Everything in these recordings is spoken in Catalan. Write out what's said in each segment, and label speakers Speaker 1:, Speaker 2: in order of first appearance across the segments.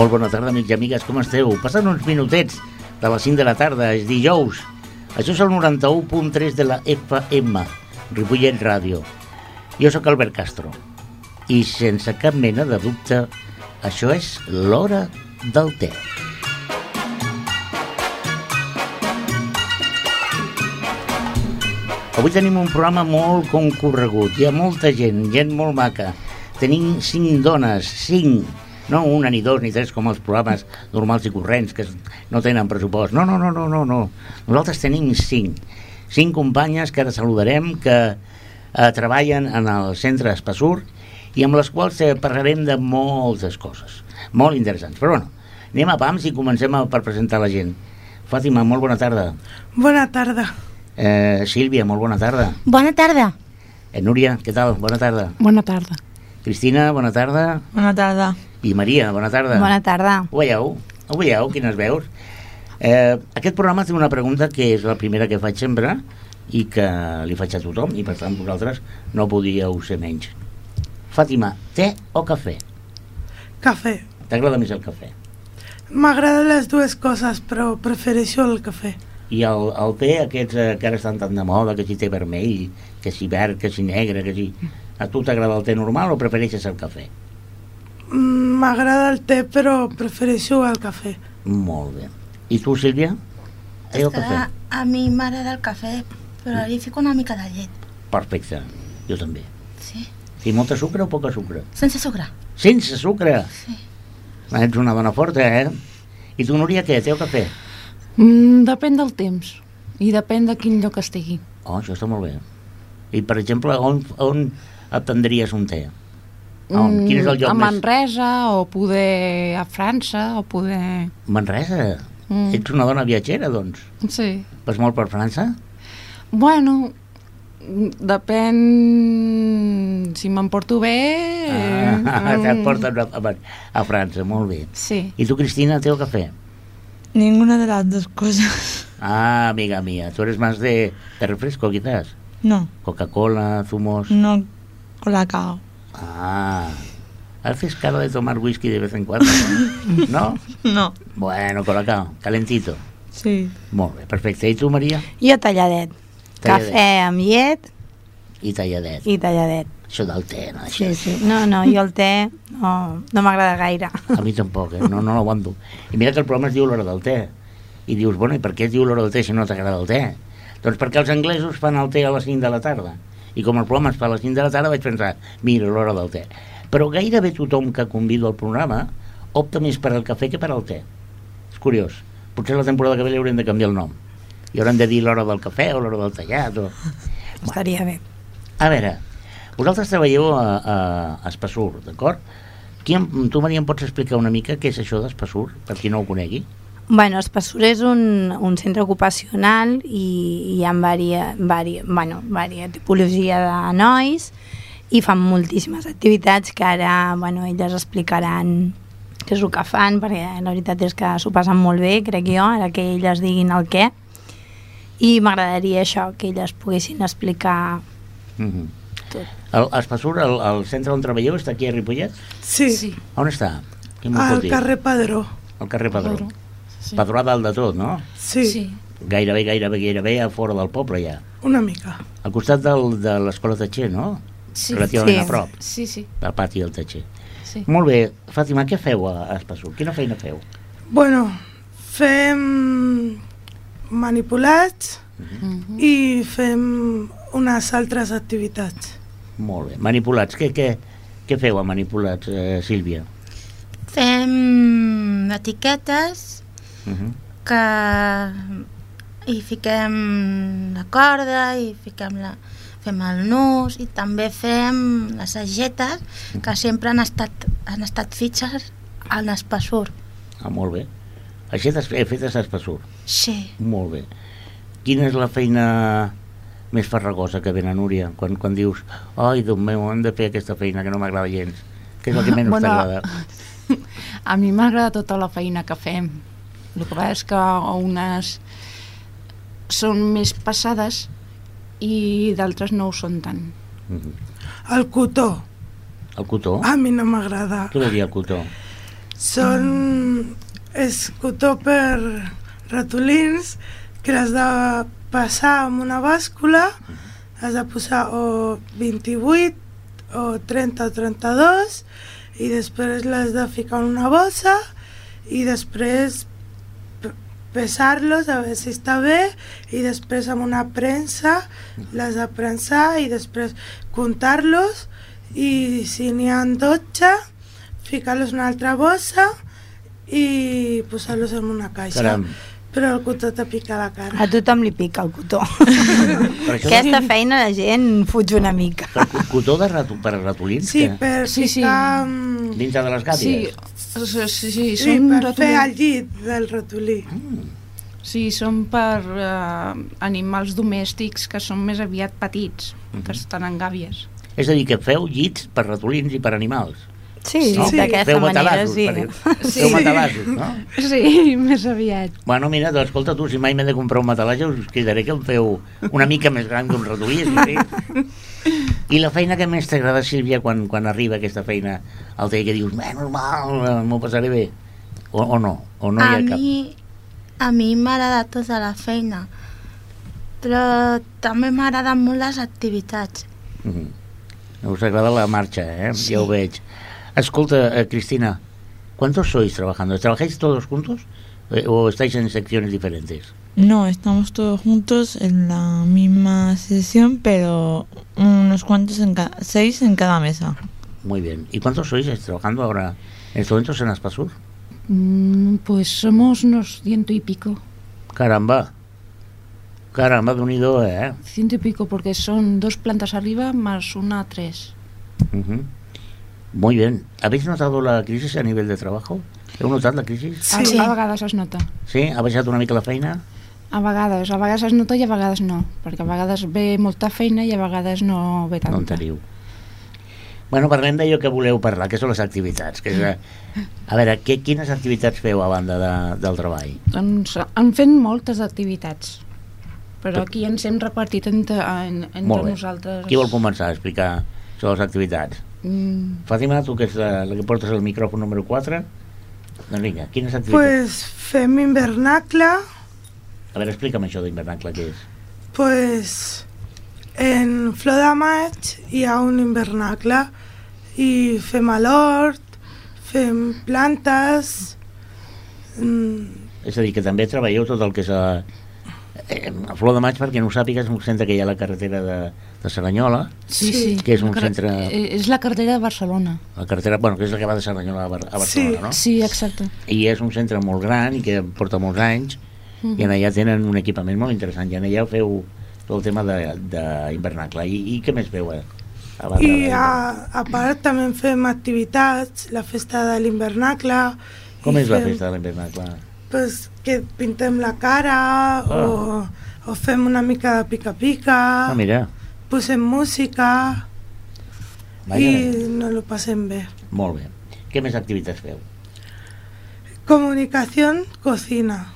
Speaker 1: Molt bona tarda, amics i amigues, com esteu? Passen uns minutets de les 5 de la tarda, és dijous. Això és el 91.3 de la FM, Ripollet Ràdio. Jo sóc Albert Castro i sense cap mena de dubte, això és l'hora del te. Avui tenim un programa molt concorregut, hi ha molta gent, gent molt maca. Tenim cinc dones, cinc, no una, ni dos, ni tres, com els programes normals i corrents, que no tenen pressupost. No, no, no, no, no, no. Nosaltres tenim cinc. Cinc companyes que ara saludarem, que eh, treballen en el centre Espassur i amb les quals eh, parlarem de moltes coses, molt interessants. Però bueno, anem a pams i comencem a, per presentar la gent. Fàtima, molt bona tarda.
Speaker 2: Bona tarda.
Speaker 1: Eh, Sílvia, molt bona tarda.
Speaker 3: Bona tarda.
Speaker 1: Eh, Núria, què tal? Bona tarda.
Speaker 4: Bona tarda.
Speaker 1: Cristina, bona tarda.
Speaker 5: Bona tarda.
Speaker 1: I Maria, bona tarda.
Speaker 3: Bona tarda.
Speaker 1: Ho veieu? Ho veieu? Quines veus? Eh, aquest programa té una pregunta que és la primera que faig sempre i que li faig a tothom i per tant vosaltres no podíeu ser menys. Fàtima, te o cafè?
Speaker 2: Cafè.
Speaker 1: T'agrada més el cafè?
Speaker 2: M'agraden les dues coses, però prefereixo el cafè.
Speaker 1: I el, el te, aquests eh, que ara estan tan de moda, que si té vermell, que si verd, que si negre, que si... A tu t'agrada el te normal o prefereixes el cafè?
Speaker 2: Mm, M'agrada el te, però prefereixo el cafè.
Speaker 1: Molt bé. I tu, Sílvia?
Speaker 3: És que
Speaker 1: cafè?
Speaker 3: a mi m'agrada el cafè, però li fico una mica de llet.
Speaker 1: Perfecte. Jo també.
Speaker 3: Sí.
Speaker 1: I molta sucre o poca sucre?
Speaker 3: Sense sucre.
Speaker 1: Sense sucre?
Speaker 3: Sí.
Speaker 1: Ets una dona forta, eh? I tu, Núria, què? Té o cafè?
Speaker 4: Mm, depèn del temps i depèn de quin lloc estigui.
Speaker 1: Oh, això està molt bé. I, per exemple, on, on et prendries un te? On? Quin és el lloc
Speaker 4: Mm, a
Speaker 1: més...
Speaker 4: Manresa o poder a França o poder...
Speaker 1: Manresa?
Speaker 4: Mm.
Speaker 1: Ets una dona viatgera, doncs.
Speaker 4: Sí.
Speaker 1: Vas molt per França?
Speaker 4: Bueno, depèn si m'emporto bé...
Speaker 1: Ah,
Speaker 4: mm,
Speaker 1: et porten a, a, a França, molt bé.
Speaker 4: Sí.
Speaker 1: I tu, Cristina, té o cafè?
Speaker 5: Ninguna de las dos cosas.
Speaker 1: Ah, amiga mía, tú eres más de, de refresco, quizás.
Speaker 5: No,
Speaker 1: Coca-Cola, zumos...
Speaker 5: no colacao.
Speaker 1: Ah, haces cara de tomar whisky de vez en cuando, ¿no? ¿No?
Speaker 5: No.
Speaker 1: Bueno, colacao, calentito.
Speaker 5: Sí.
Speaker 1: Molt bé, perfecte. I tu, Maria?
Speaker 3: Jo talladet.
Speaker 1: Talladet.
Speaker 3: Cafè amb llet
Speaker 1: I talladet.
Speaker 3: i talladet.
Speaker 1: Això del te, no? Això.
Speaker 3: Sí, sí. No, no, jo el te no, no m'agrada gaire.
Speaker 1: A mi tampoc, eh? No, no l'aguanto. I mira que el programa es diu l'hora del te. I dius, bueno, i per què es diu l'hora del te si no t'agrada el te? Doncs perquè els anglesos fan el te a les 5 de la tarda. I com el programa es fa a les 5 de la tarda vaig pensar, mira, l'hora del te. Però gairebé tothom que convido al programa opta més per al cafè que per al te. És curiós. Potser la temporada que ve li haurem de canviar el nom. I haurem de dir l'hora del cafè o l'hora del tallat. O...
Speaker 3: Estaria bé.
Speaker 1: A veure, vosaltres treballeu a, a, a Espassur, d'acord? Tu, Maria, em pots explicar una mica què és això d'Espassur, per qui no ho conegui?
Speaker 3: Bueno, Espassur és un, un centre ocupacional i hi ha varia, varia, bueno, varia tipologia de nois i fan moltíssimes activitats que ara bueno, elles explicaran què és el que fan, perquè la veritat és que s'ho passen molt bé, crec jo, ara que elles diguin el què. I m'agradaria això, que elles poguessin explicar
Speaker 1: Mm -hmm.
Speaker 3: Tot.
Speaker 1: el, Espassur, el, el centre on treballeu, està aquí a Ripollet?
Speaker 2: Sí,
Speaker 4: Sí.
Speaker 1: On està? Qui m'ho
Speaker 2: al carrer Padró.
Speaker 1: Al carrer Padró.
Speaker 4: Padró. Sí.
Speaker 1: Padró a dalt de tot, no?
Speaker 2: Sí,
Speaker 4: sí.
Speaker 1: Gairebé, gairebé, gairebé a fora del poble, ja.
Speaker 2: una mica.
Speaker 1: Al costat del, de l'escola Tatxer, no?
Speaker 4: Sí.
Speaker 1: Relativament
Speaker 3: Sí.
Speaker 1: a prop,
Speaker 4: Sí, sí.
Speaker 1: del pati del Tatxer.
Speaker 4: sí.
Speaker 1: Molt bé. Fàtima, què feu a, Espassur? Quina feina feu?
Speaker 2: Bueno, fem manipulats
Speaker 4: Mhm.
Speaker 2: i fem unes altres activitats.
Speaker 1: Molt bé. Manipulats. Què, què, què feu a manipulats, eh, Sílvia?
Speaker 3: Fem etiquetes
Speaker 1: Uh -huh.
Speaker 3: que hi fiquem la corda i fiquem la, fem el nus i també fem les agetes que sempre han estat, han estat fitxes al Espassur.
Speaker 1: Ah, molt bé. Així t'has he fet a Espassur.
Speaker 3: Sí.
Speaker 1: Molt bé. Quina és la feina més farragosa que ven a Núria? Quan, quan dius, ai, Déu meu, hem de fer aquesta feina que no m'agrada gens. Què és el que menys
Speaker 4: Bueno,
Speaker 1: t'agrada?
Speaker 4: A mi m'agrada tota la feina que fem. El que passa és que unes són més passades i d'altres no ho són tant.
Speaker 1: Mhm.
Speaker 2: El cotó.
Speaker 1: El cotó?
Speaker 2: A mi no m'agrada.
Speaker 1: Què vol dir el cotó?
Speaker 2: Són... És cotó per ratolins que l'has de passar amb una bàscula, has de posar o 28 o 30 o 32 i després l'has de ficar en una bossa i després pe- pesar-los a veure si està bé i després amb una premsa l'has de prensar i després comptar-los i si n'hi ha 12 ficar-los en una altra bossa i posar-los en una caixa.
Speaker 1: Caram.
Speaker 2: Però el cotó te pica la cara.
Speaker 3: A tothom li pica el cotó. Aquesta feina la gent fuig una mica.
Speaker 1: per cotó de ratu, per ratolins?
Speaker 2: Sí,
Speaker 1: que-
Speaker 2: per
Speaker 4: Sí, sí.
Speaker 2: ficar... mm,
Speaker 1: Dintre de les
Speaker 4: Sí,
Speaker 1: gàbies?
Speaker 4: sí, sí, sí,
Speaker 2: Sí,
Speaker 4: són
Speaker 2: per fer
Speaker 4: ratolins-
Speaker 2: el llit del ratolí.
Speaker 4: Sí, són per eh, animals domèstics que són més aviat petits, que estan en gàbies.
Speaker 1: És a dir, que feu llits per ratolins i per animals.
Speaker 3: Sí,
Speaker 1: No?
Speaker 3: sí. d'aquesta manera
Speaker 1: matalassos,
Speaker 3: sí.
Speaker 4: Sí.
Speaker 1: Feu matalassos, no?
Speaker 4: Sí, més aviat.
Speaker 1: Bueno, mira, doncs, escolta, tu, si mai m'he de comprar un matalatge, us cridaré que em feu una mica més gran que un ratolí, sí. I la feina que més t'agrada, Sílvia, quan, quan arriba aquesta feina al taller que dius, bé, normal, m'ho passaré bé. O, o no, o no hi
Speaker 6: a
Speaker 1: ha cap.
Speaker 6: mi, a mi m'agrada tota la feina, però també m'agraden molt les activitats.
Speaker 1: Mhm. Us agrada la marcha, eh?
Speaker 6: Sí.
Speaker 1: Ja ho veig. Escolta, eh, Cristina, ¿cuántos sois trabajando? ¿Trabajáis todos juntos eh, o estáis en secciones diferentes?
Speaker 5: No, estamos todos juntos en la misma sesión, pero unos cuantos en cada, seis en cada mesa.
Speaker 1: Muy bien. ¿Y cuántos sois trabajando ahora en estos momentos en Aspasur?
Speaker 4: Mm, pues somos unos ciento y pico.
Speaker 1: Caramba. Caramba, de unido, ¿eh?
Speaker 4: Ciento y pico, porque son dos plantas arriba más una tres.
Speaker 1: Muy bien. ¿Habéis notado la crisis a nivel de trabajo? ¿Heu notat la crisi?
Speaker 4: A,
Speaker 2: Sí.
Speaker 4: a vegades es nota.
Speaker 1: Sí? Ha baixat una mica la feina?
Speaker 4: A vegades, a vegades es nota i a vegades no, perquè a vegades ve molta feina i a vegades no ve
Speaker 1: No en
Speaker 4: tanta.
Speaker 1: teniu. Bueno, parlem d'allò que voleu parlar, que són les activitats. Que és, a veure, què, quines activitats feu a banda de, del treball?
Speaker 4: Doncs han fet moltes activitats, però aquí ens hem repartit entre, en, entre
Speaker 1: Molt bé.
Speaker 4: nosaltres.
Speaker 1: Qui vol començar a explicar sobre les activitats?
Speaker 4: Mm,
Speaker 1: Fàtima, tu que és la, la que portes el micròfon número 4, doncs vinga, quines activitats?
Speaker 2: Pues fem invernacle,
Speaker 1: A veure, explica'm això d'invernacle, què és?
Speaker 2: pues en Flor de Maig hi ha un invernacle i fem a l'hort, fem plantes, mm,
Speaker 1: És a dir, que també treballeu tot el que és a, eh, a Flor de Maig, perquè no ho sàpigues, és un centre que hi ha a la carretera de, de Saranyola,
Speaker 4: sí,
Speaker 2: Sí.
Speaker 1: Que és un
Speaker 4: La
Speaker 1: centre-
Speaker 4: eh, És la carretera de Barcelona.
Speaker 1: la carretera, bueno, que és la que va de Saranyola a, Bar a Barcelona,
Speaker 2: Sí.
Speaker 1: no?
Speaker 4: Sí, exacte.
Speaker 1: I és un centre molt gran i que porta molts anys,
Speaker 4: Mhm.
Speaker 1: i en allà tenen un equipament molt interessant, i en allà feu tot el tema d'invernacle. I, I què més feu? Eh? A
Speaker 2: i a, a part també fem activitats, la festa de l'invernacle.
Speaker 1: Com és la
Speaker 2: fem,
Speaker 1: festa de l'invernacle?
Speaker 2: Pues, que pintem la cara o, o fem una mica de pica-pica,
Speaker 1: Ah, mira,
Speaker 2: posem música
Speaker 1: vaja,
Speaker 2: i no lo passem bé.
Speaker 1: molt bé. Què més activitats feu?
Speaker 2: Comunicació, cocina.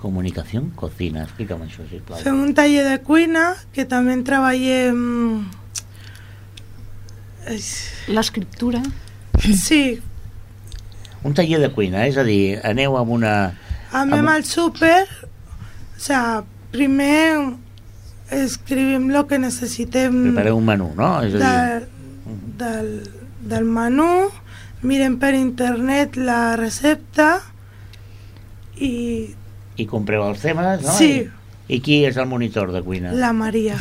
Speaker 1: Comunicació, cocina, explica'm això, sisplau.
Speaker 2: Fem un taller de cuina que també treballem...
Speaker 4: L'escriptura.
Speaker 2: Sí,
Speaker 1: Un taller de cuina, és a dir, aneu amb una...
Speaker 2: anem
Speaker 1: Amb-
Speaker 2: al súper, o sea, primer escrivim lo que necessitem
Speaker 1: Prepareu un menú, no? És a dir,
Speaker 2: de, del, del menú, mirem per internet la recepta i
Speaker 1: i compreu els temes, no?
Speaker 2: Sí.
Speaker 1: I, I qui és el monitor de cuina?
Speaker 2: la Maria.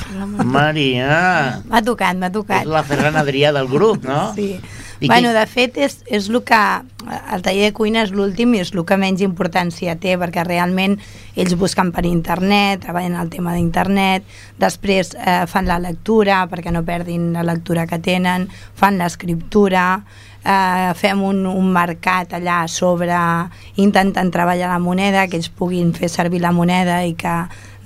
Speaker 1: Maria!
Speaker 3: M'ha tocat, m'ha
Speaker 1: És
Speaker 3: tocat.
Speaker 1: la Ferran Adrià del grup, no?
Speaker 3: Sí.
Speaker 1: I
Speaker 3: bueno,
Speaker 1: qui-
Speaker 3: de fet, és, és el que... El taller de cuina és l'últim i és el que menys importància té, perquè realment ells busquen per internet, treballen el tema d'internet, després eh, fan la lectura, perquè no perdin la lectura que tenen, fan l'escriptura, eh, fem un, un mercat allà a sobre intentant treballar la moneda, que ells puguin fer servir la moneda i que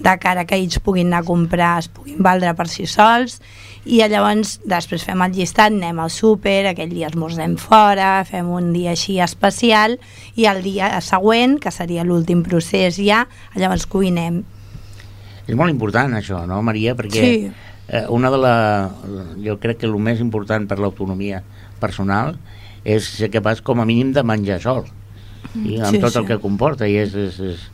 Speaker 3: de cara que ells puguin anar a comprar es puguin valdre per si sols i llavors després fem el llistat, anem al súper, aquell dia esmorzem fora, fem un dia així especial i el dia següent, que seria l'últim procés ja, llavors cuinem.
Speaker 1: És molt important això, no, Maria? Perquè
Speaker 3: Sí.
Speaker 1: eh, una de la... Jo crec que el més important per l'autonomia personal és ser capaç com a mínim de menjar sol. I amb
Speaker 3: Sí,
Speaker 1: tot el
Speaker 3: sí.
Speaker 1: que comporta. I, és, és, és...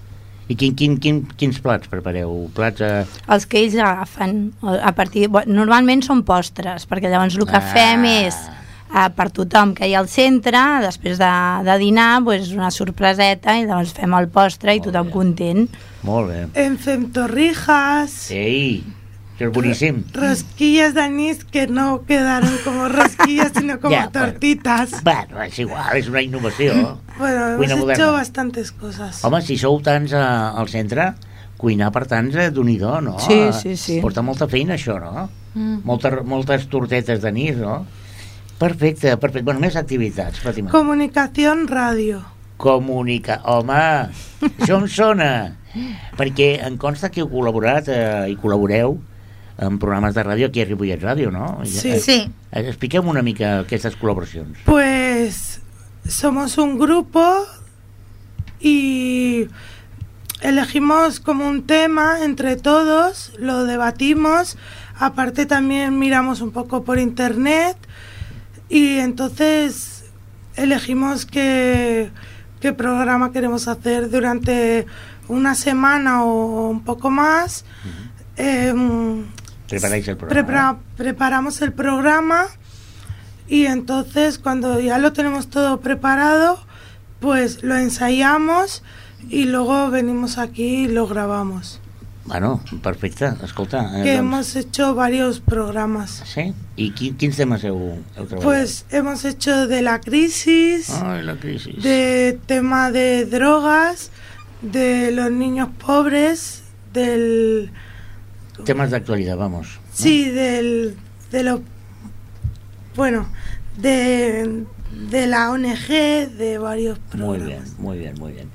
Speaker 1: I quin, quin, quin, quins plats prepareu? Plats eh,
Speaker 3: Els que ells agafen a partir... Normalment són postres, perquè llavors el que
Speaker 1: Ah.
Speaker 3: fem és eh, per tothom que hi ha al centre, després de, de dinar, pues, una sorpreseta i llavors fem el postre i
Speaker 1: Molt
Speaker 3: tothom
Speaker 1: bé.
Speaker 3: content.
Speaker 1: Molt bé.
Speaker 2: En fem torrijas,
Speaker 1: Ei, això és boníssim.
Speaker 2: rosquillas de anís que no quedaron como rosquillas, sino como
Speaker 1: Ya, bueno.
Speaker 2: tortitas.
Speaker 1: Bueno, és igual, és una innovació.
Speaker 2: Bueno,
Speaker 1: Cuina
Speaker 2: hemos
Speaker 1: moderna.
Speaker 2: hecho bastantes cosas.
Speaker 1: Home, si sou tants eh, al centre, cuinar per tants eh, d'un no?
Speaker 3: Sí, sí, sí.
Speaker 1: Porta molta feina, això, no?
Speaker 4: Mm.
Speaker 1: Molta, moltes tortetes d'anís, no? Perfecte, perfecte. Bueno, més activitats, Fàtima.
Speaker 2: Comunicación radio.
Speaker 1: Comunica... Home, això em sona. Perquè em consta que heu col·laborat eh, i col·laboreu en programes de ràdio aquí a Ripollet Ràdio, no?
Speaker 2: Sí.
Speaker 1: Eh,
Speaker 6: Sí.
Speaker 1: eh, Expliquem una mica aquestes col·laboracions.
Speaker 2: Pues somos un grupo y elegimos como un tema entre todos, lo debatimos, aparte también miramos un poco por internet y entonces elegimos qué, qué programa queremos hacer durante una semana o un poco más.
Speaker 1: Preparáis el programa.
Speaker 2: Prepara- preparamos el programa y entonces cuando ya lo tenemos todo preparado, pues lo ensayamos y luego venimos aquí y lo grabamos.
Speaker 1: Bueno, perfecte. Escolta, eh,
Speaker 2: Que
Speaker 1: doncs-
Speaker 2: hemos hecho varios programas.
Speaker 1: Sí? I qui, quins temes heu, heu treballat?
Speaker 2: Pues hemos hecho de la crisis,
Speaker 1: Ai, la crisi.
Speaker 2: de tema de drogas, de los niños pobres, del...
Speaker 1: Temes d'actualitat, vamos.
Speaker 2: Sí, del, de lo... Bueno, de, de la ONG, de varios
Speaker 1: Muy
Speaker 2: programas.
Speaker 1: bien, muy bien, muy bien.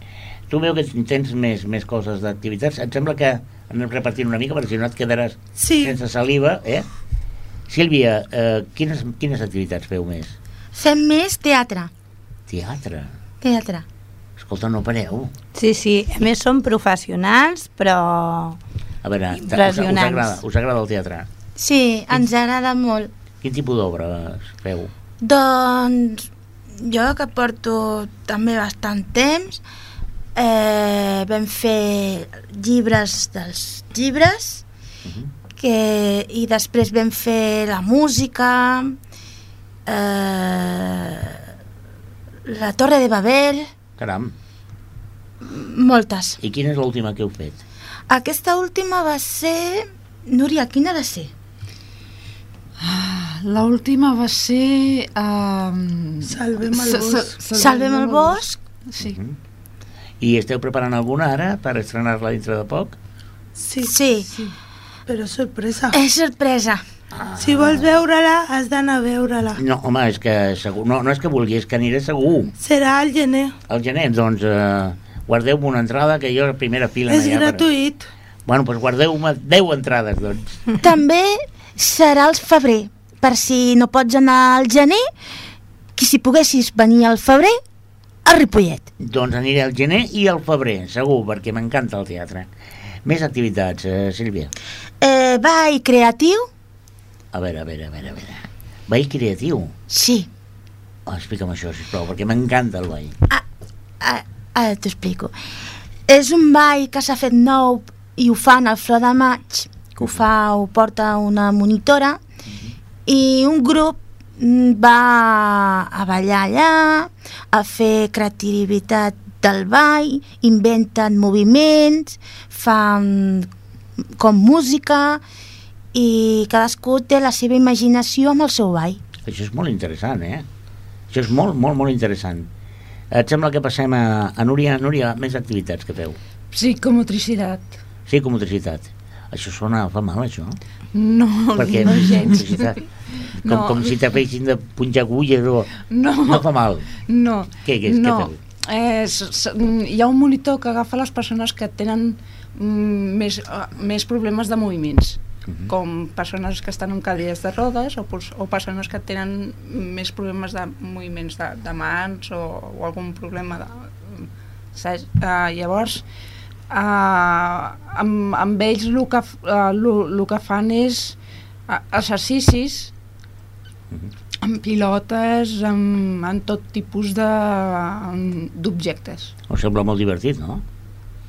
Speaker 1: Tu veu que tens més, més coses d'activitats. Et sembla que anem repartint una mica, perquè si no et quedaràs
Speaker 2: Sí,
Speaker 1: sense saliva, eh? Sílvia, eh, quines, quines activitats feu més?
Speaker 6: Fem més teatre.
Speaker 1: Teatre.
Speaker 6: Teatre.
Speaker 1: Escolta, no pareu.
Speaker 3: Sí, sí, a més són professionals, però
Speaker 1: A veure, us, us, agrada, us agrada el teatre?
Speaker 6: Sí, ens agrada molt.
Speaker 1: Quin tipus d'obres feu?
Speaker 6: Doncs jo que porto també bastant temps eh, vam fer llibres dels llibres
Speaker 1: Mhm.
Speaker 6: que, i després vam fer la música eh, la Torre de Babel
Speaker 1: Caram.
Speaker 6: moltes
Speaker 1: I quina és l'última que heu fet?
Speaker 6: Aquesta última va ser Núria, quina va ser?
Speaker 4: L'última va ser... Um,
Speaker 2: Salvem el bosc.
Speaker 6: Salvem el bosc
Speaker 4: Sí.
Speaker 1: Mhm. I esteu preparant alguna ara per estrenar-la dintre de poc?
Speaker 2: sí,
Speaker 6: Sí.
Speaker 2: però sorpresa.
Speaker 6: és sorpresa
Speaker 2: Si vols veure-la, has d'anar a veure-la.
Speaker 1: No, home, és que segur, no, no és que vulgui, és que aniré segur.
Speaker 2: Serà al gener.
Speaker 1: Al gener, doncs, eh, guardeu-me una entrada, que jo a primera fila...
Speaker 2: És
Speaker 1: ha per-
Speaker 2: gratuït.
Speaker 1: Bueno, doncs guardeu-me 10 entrades, doncs.
Speaker 6: També serà al febrer, per si no pots anar al gener, que si poguessis venir al febrer, a Ripollet.
Speaker 1: Doncs aniré al gener i al febrer, segur, perquè m'encanta el teatre. Més activitats, eh, Sílvia.
Speaker 6: Eh, ball creatiu?
Speaker 1: A veure, a veure, a veure, a veure. Ball creatiu.
Speaker 6: Sí.
Speaker 1: Oh, explica'm això, sisplau, perquè m'encanta el ball.
Speaker 6: Ah, ara t'ho explico. És un ball que s'ha fet nou i ho fan al Flor de Maig, que ho fa, ho porta una monitora, i un grup mm, va a ballar allà, a fer creativitat del ball, inventen moviments, fan com música i cadascú té la seva imaginació amb el seu ball.
Speaker 1: Això és molt interessant, eh? Això és molt, molt, molt interessant. Et sembla que passem a, a Núria? Núria, més activitats que feu.
Speaker 4: Psicomotricitat.
Speaker 1: Sí, comotricitat. Això sona, fa mal, això?
Speaker 4: No,
Speaker 1: Perquè
Speaker 4: no gens.
Speaker 1: com,
Speaker 4: No.
Speaker 1: com si te fessin de punjar agulles o...
Speaker 4: No,
Speaker 1: No fa mal.
Speaker 4: no.
Speaker 1: Què, què
Speaker 4: no.
Speaker 1: Què feu?
Speaker 4: Eh, s- s- hi ha un monitor que agafa les persones que tenen mm, més, uh, més problemes de moviments
Speaker 1: Mhm.
Speaker 4: com persones que estan en cadires de rodes o, o persones que tenen més problemes de moviments de, de mans o, o algun problema de... Saps? Uh, llavors, uh, amb, amb ells el que, eh, lo- lo que fan és eh, exercicis amb pilotes, amb, amb tot tipus de- d'objectes.
Speaker 1: Us sembla molt divertit, no?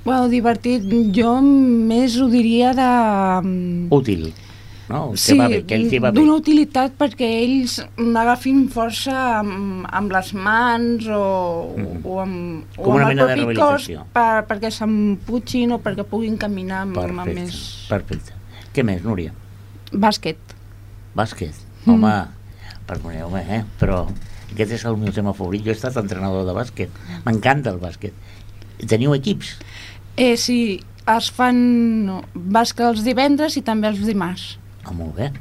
Speaker 4: Bueno, divertit, jo més ho diria de... mm,
Speaker 1: Útil, no?
Speaker 4: Sí,
Speaker 1: va bé, que ell t'hi va bé.
Speaker 4: d'una utilitat perquè ells n'agafin força amb, amb les mans o,
Speaker 1: Mhm.
Speaker 4: o amb, o
Speaker 1: Com
Speaker 4: amb
Speaker 1: una
Speaker 4: el propi cos per, perquè s'emputxin o perquè puguin caminar amb, amb
Speaker 1: Perfecte,
Speaker 4: més
Speaker 1: perfecte. Què més, Núria?
Speaker 4: bàsquet.
Speaker 1: Bàsquet.
Speaker 4: Mm.
Speaker 1: Home, perdoneu-me, eh? però aquest és el meu tema favorit. Jo he estat entrenador de bàsquet. M'encanta el bàsquet. Teniu equips?
Speaker 4: Eh, sí, es fan bàsquet els divendres i també els dimarts.
Speaker 1: Ah, molt bé.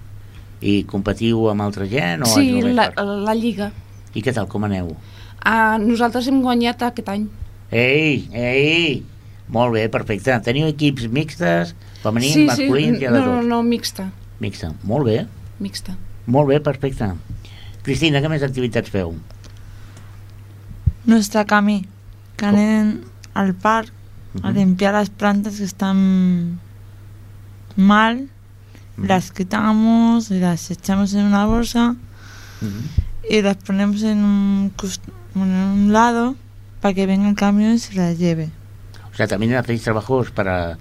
Speaker 1: I competiu amb altra gent? O
Speaker 4: sí, la, la lliga.
Speaker 1: I què tal, com aneu?
Speaker 4: Ah, nosaltres hem guanyat aquest any.
Speaker 1: Ei, ei! Molt bé, perfecte. Teniu equips mixtes, femenins, masculins, i de
Speaker 4: no,
Speaker 1: tot?
Speaker 4: no, no, mixta,
Speaker 1: Mixta. Molt bé,
Speaker 4: mixta.
Speaker 1: molt bé, perfecte. Cristina, què més activitats feu?
Speaker 5: Nuestra camí, que anem al parc a
Speaker 1: Mhm.
Speaker 5: limpiar las plantas que están mal,
Speaker 1: Mhm.
Speaker 5: las quitamos las echamos en una bolsa
Speaker 1: Mhm.
Speaker 5: y las ponemos en un, bueno, en un lado para que venga el camión y se las lleve.
Speaker 1: O sea, también hacéis trabajos para,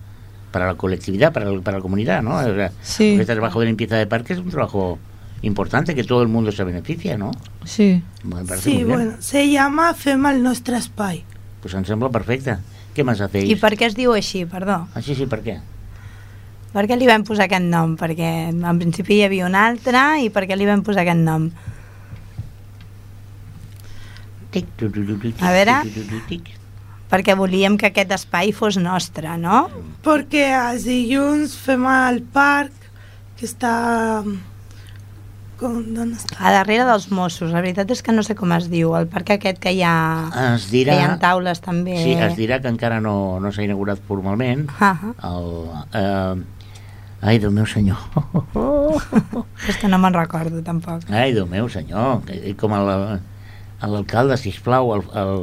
Speaker 1: para la colectividad, para, el- para la comunidad, ¿no? O sea,
Speaker 5: Sí,
Speaker 1: Este trabajo de limpieza de parques es un trabajo importante, que todo el mundo se beneficia, ¿no?
Speaker 5: sí.
Speaker 2: Sí,
Speaker 1: muy bien.
Speaker 2: bueno, se llama Fem el nostre espai.
Speaker 1: Pues sembla perfecte. Què més hacéis?
Speaker 3: I per què es diu així, perdó?
Speaker 1: Ah, sí, per què?
Speaker 3: Per què li vam posar aquest nom? Perquè en principi hi havia un altre i per què li vam posar aquest nom? A veure. Perquè volíem que aquest espai fos nostre, no?
Speaker 2: Perquè els dilluns fem al parc, que està... Com, d'on està?
Speaker 3: A darrere dels Mossos. La veritat és que no sé com es diu. El parc aquest que hi ha...
Speaker 1: Es
Speaker 3: Que
Speaker 1: dirà...
Speaker 3: hi ha taules també.
Speaker 1: Sí, es dirà que encara no, no s'ha inaugurat formalment.
Speaker 3: Ah, ah.
Speaker 1: El, eh, ai, Déu meu senyor.
Speaker 3: És que no me'n recordo, tampoc.
Speaker 1: Ai, Déu meu senyor. Que- Com l'alcalde, sisplau, el, el...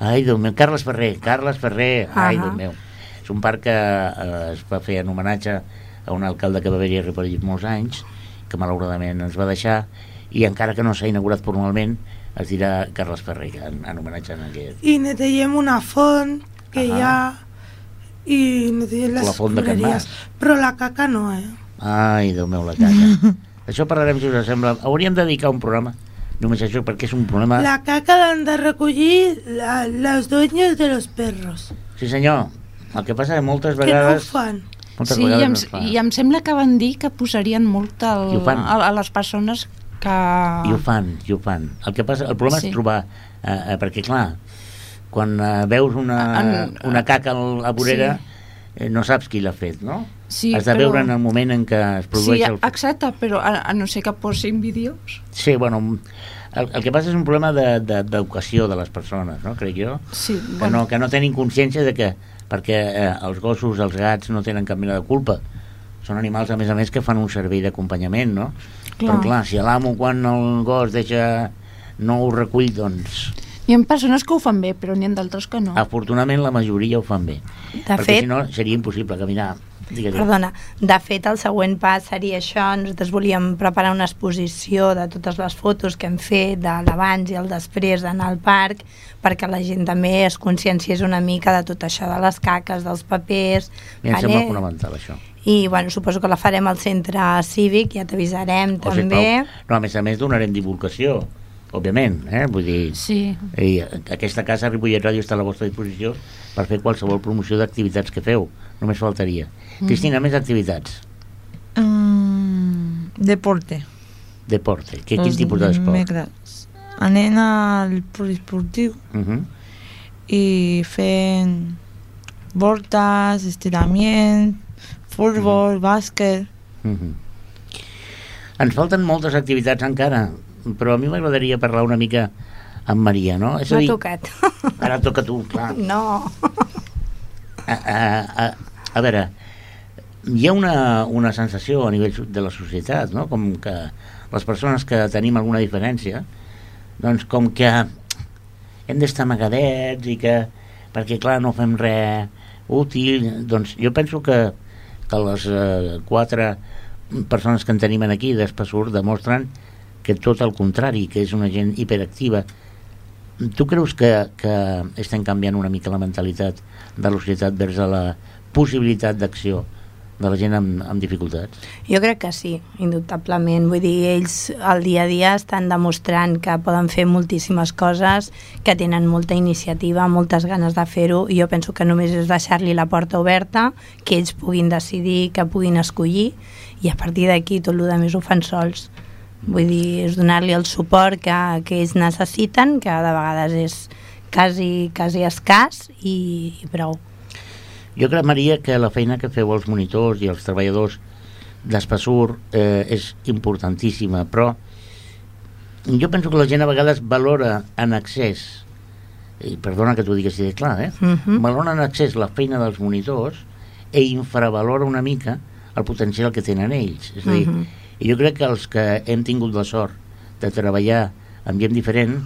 Speaker 1: Ai, Déu meu, Carles Ferrer, Carles Ferrer, ai,
Speaker 3: Ahà.
Speaker 1: Déu meu. És un parc que eh, es va fer en homenatge a un alcalde que va haver-hi a Ripollet molts anys, que malauradament ens va deixar, i encara que no s'ha inaugurat formalment, es dirà Carles Ferrer, en, en homenatge a aquest.
Speaker 2: I netellem una font que hi ha i netellem les
Speaker 1: La font de
Speaker 2: escombraries. Però la caca no, eh?
Speaker 1: Ai, Déu meu, la caca. això parlarem, si us sembla. Hauríem de dedicar un programa només això, perquè és un problema...
Speaker 2: La caca l'han de recollir la, les dueños de los perros.
Speaker 1: Sí, senyor. El que passa que moltes
Speaker 2: Que no ho
Speaker 1: vegades...
Speaker 2: fan.
Speaker 1: Moltes
Speaker 4: Sí, i em, i em sembla que van dir que posarien multa al,
Speaker 1: fan.
Speaker 4: a, a les persones que...
Speaker 1: I ho fan, i ho fan. El, que passa, el problema
Speaker 4: Sí.
Speaker 1: és trobar... Eh, eh, perquè, clar, quan eh, veus una,
Speaker 4: En-
Speaker 1: una caca al- a vorera,
Speaker 4: Sí.
Speaker 1: eh, no saps qui l'ha fet, no?
Speaker 4: Sí,
Speaker 1: Has de
Speaker 4: però-
Speaker 1: veure en el moment en què es produeix
Speaker 4: Sí,
Speaker 1: el...
Speaker 4: exacte, però a, a no ser que posin vídeos.
Speaker 1: Sí, bueno, el, el que passa és un problema de- de- d'educació de, de les persones, no? Crec jo.
Speaker 4: Sí,
Speaker 1: que no, que no tenen consciència de que perquè eh, els gossos, els gats no tenen cap mena de culpa són animals a més a més que fan un servei d'acompanyament no? però clar, si l'amo quan el gos deixa no ho recull doncs
Speaker 4: Hi ha persones que ho fan bé, però n'hi ha d'altres que no.
Speaker 1: afortunadament la majoria ho fan bé
Speaker 3: De
Speaker 1: perquè
Speaker 3: fet,
Speaker 1: si no seria impossible caminar Digue, digue.
Speaker 3: Perdona, de fet el següent pas seria això, nosaltres volíem preparar una exposició de totes les fotos que hem fet de l'abans i el després d'anar al parc perquè la gent també es conscienciés una mica de tot això de les caques, dels papers
Speaker 1: I em sembla fonamental això.
Speaker 3: I bueno, suposo que la farem al centre cívic, ja t'avisarem
Speaker 1: O sigui,
Speaker 3: també.
Speaker 1: no, a més a més donarem divulgació òbviament, eh? vull dir
Speaker 4: Sí,
Speaker 1: i aquesta casa Ripollet Ràdio està a la vostra disposició per fer qualsevol promoció d'activitats que feu només faltaria
Speaker 3: Mm.
Speaker 1: Cristina, més activitats
Speaker 5: Mm, deporte.
Speaker 1: Deporte. Què, quin
Speaker 5: Los
Speaker 1: tipus d'esport?
Speaker 5: Anem al poliesportiu
Speaker 1: Uh -huh.
Speaker 5: i fent voltes, estirament, futbol, bàsquet...
Speaker 1: Uh -huh. Ens falten moltes activitats encara, però a mi m'agradaria parlar una mica amb Maria, no? És
Speaker 3: m'ha
Speaker 1: dir,
Speaker 3: tocat
Speaker 1: ara toca tu, clar.
Speaker 3: no,
Speaker 1: A, a, a, a veure, hi ha una, una sensació a nivell de la societat, no? Com que les persones que tenim alguna diferència, doncs com que hem d'estar amagadets i que, perquè clar, no fem res, útil. Doncs jo penso que, que les eh, quatre persones que en tenim aquí d'Espassur demostren que tot el contrari, que és una gent hiperactiva. Tu creus que, que estem canviant una mica la mentalitat de la societat vers a la possibilitat d'acció de la gent amb, amb dificultats?
Speaker 3: Jo crec que sí, indubtablement. Vull dir, ells al dia a dia estan demostrant que poden fer moltíssimes coses, que tenen molta iniciativa, moltes ganes de fer-ho, i jo penso que només és deixar-li la porta oberta, que ells puguin decidir, que puguin escollir, i a partir d'aquí tot el que més ho fan sols. Vull dir, és donar-li el suport que, que ells necessiten, que de vegades és quasi, quasi escàs, i, i prou.
Speaker 1: Jo crec, Maria, que la feina que feu els monitors i els treballadors d'Espassur eh, és importantíssima, però jo penso que la gent a vegades valora en excés, i perdona que t'ho digui així de clar, eh?
Speaker 3: Uh -huh.
Speaker 1: valora en excés la feina dels monitors i infravalora una mica el potencial que tenen ells. És a dir, uh
Speaker 3: Mhm.
Speaker 1: -huh. jo crec que els que hem tingut la sort de treballar amb gent diferent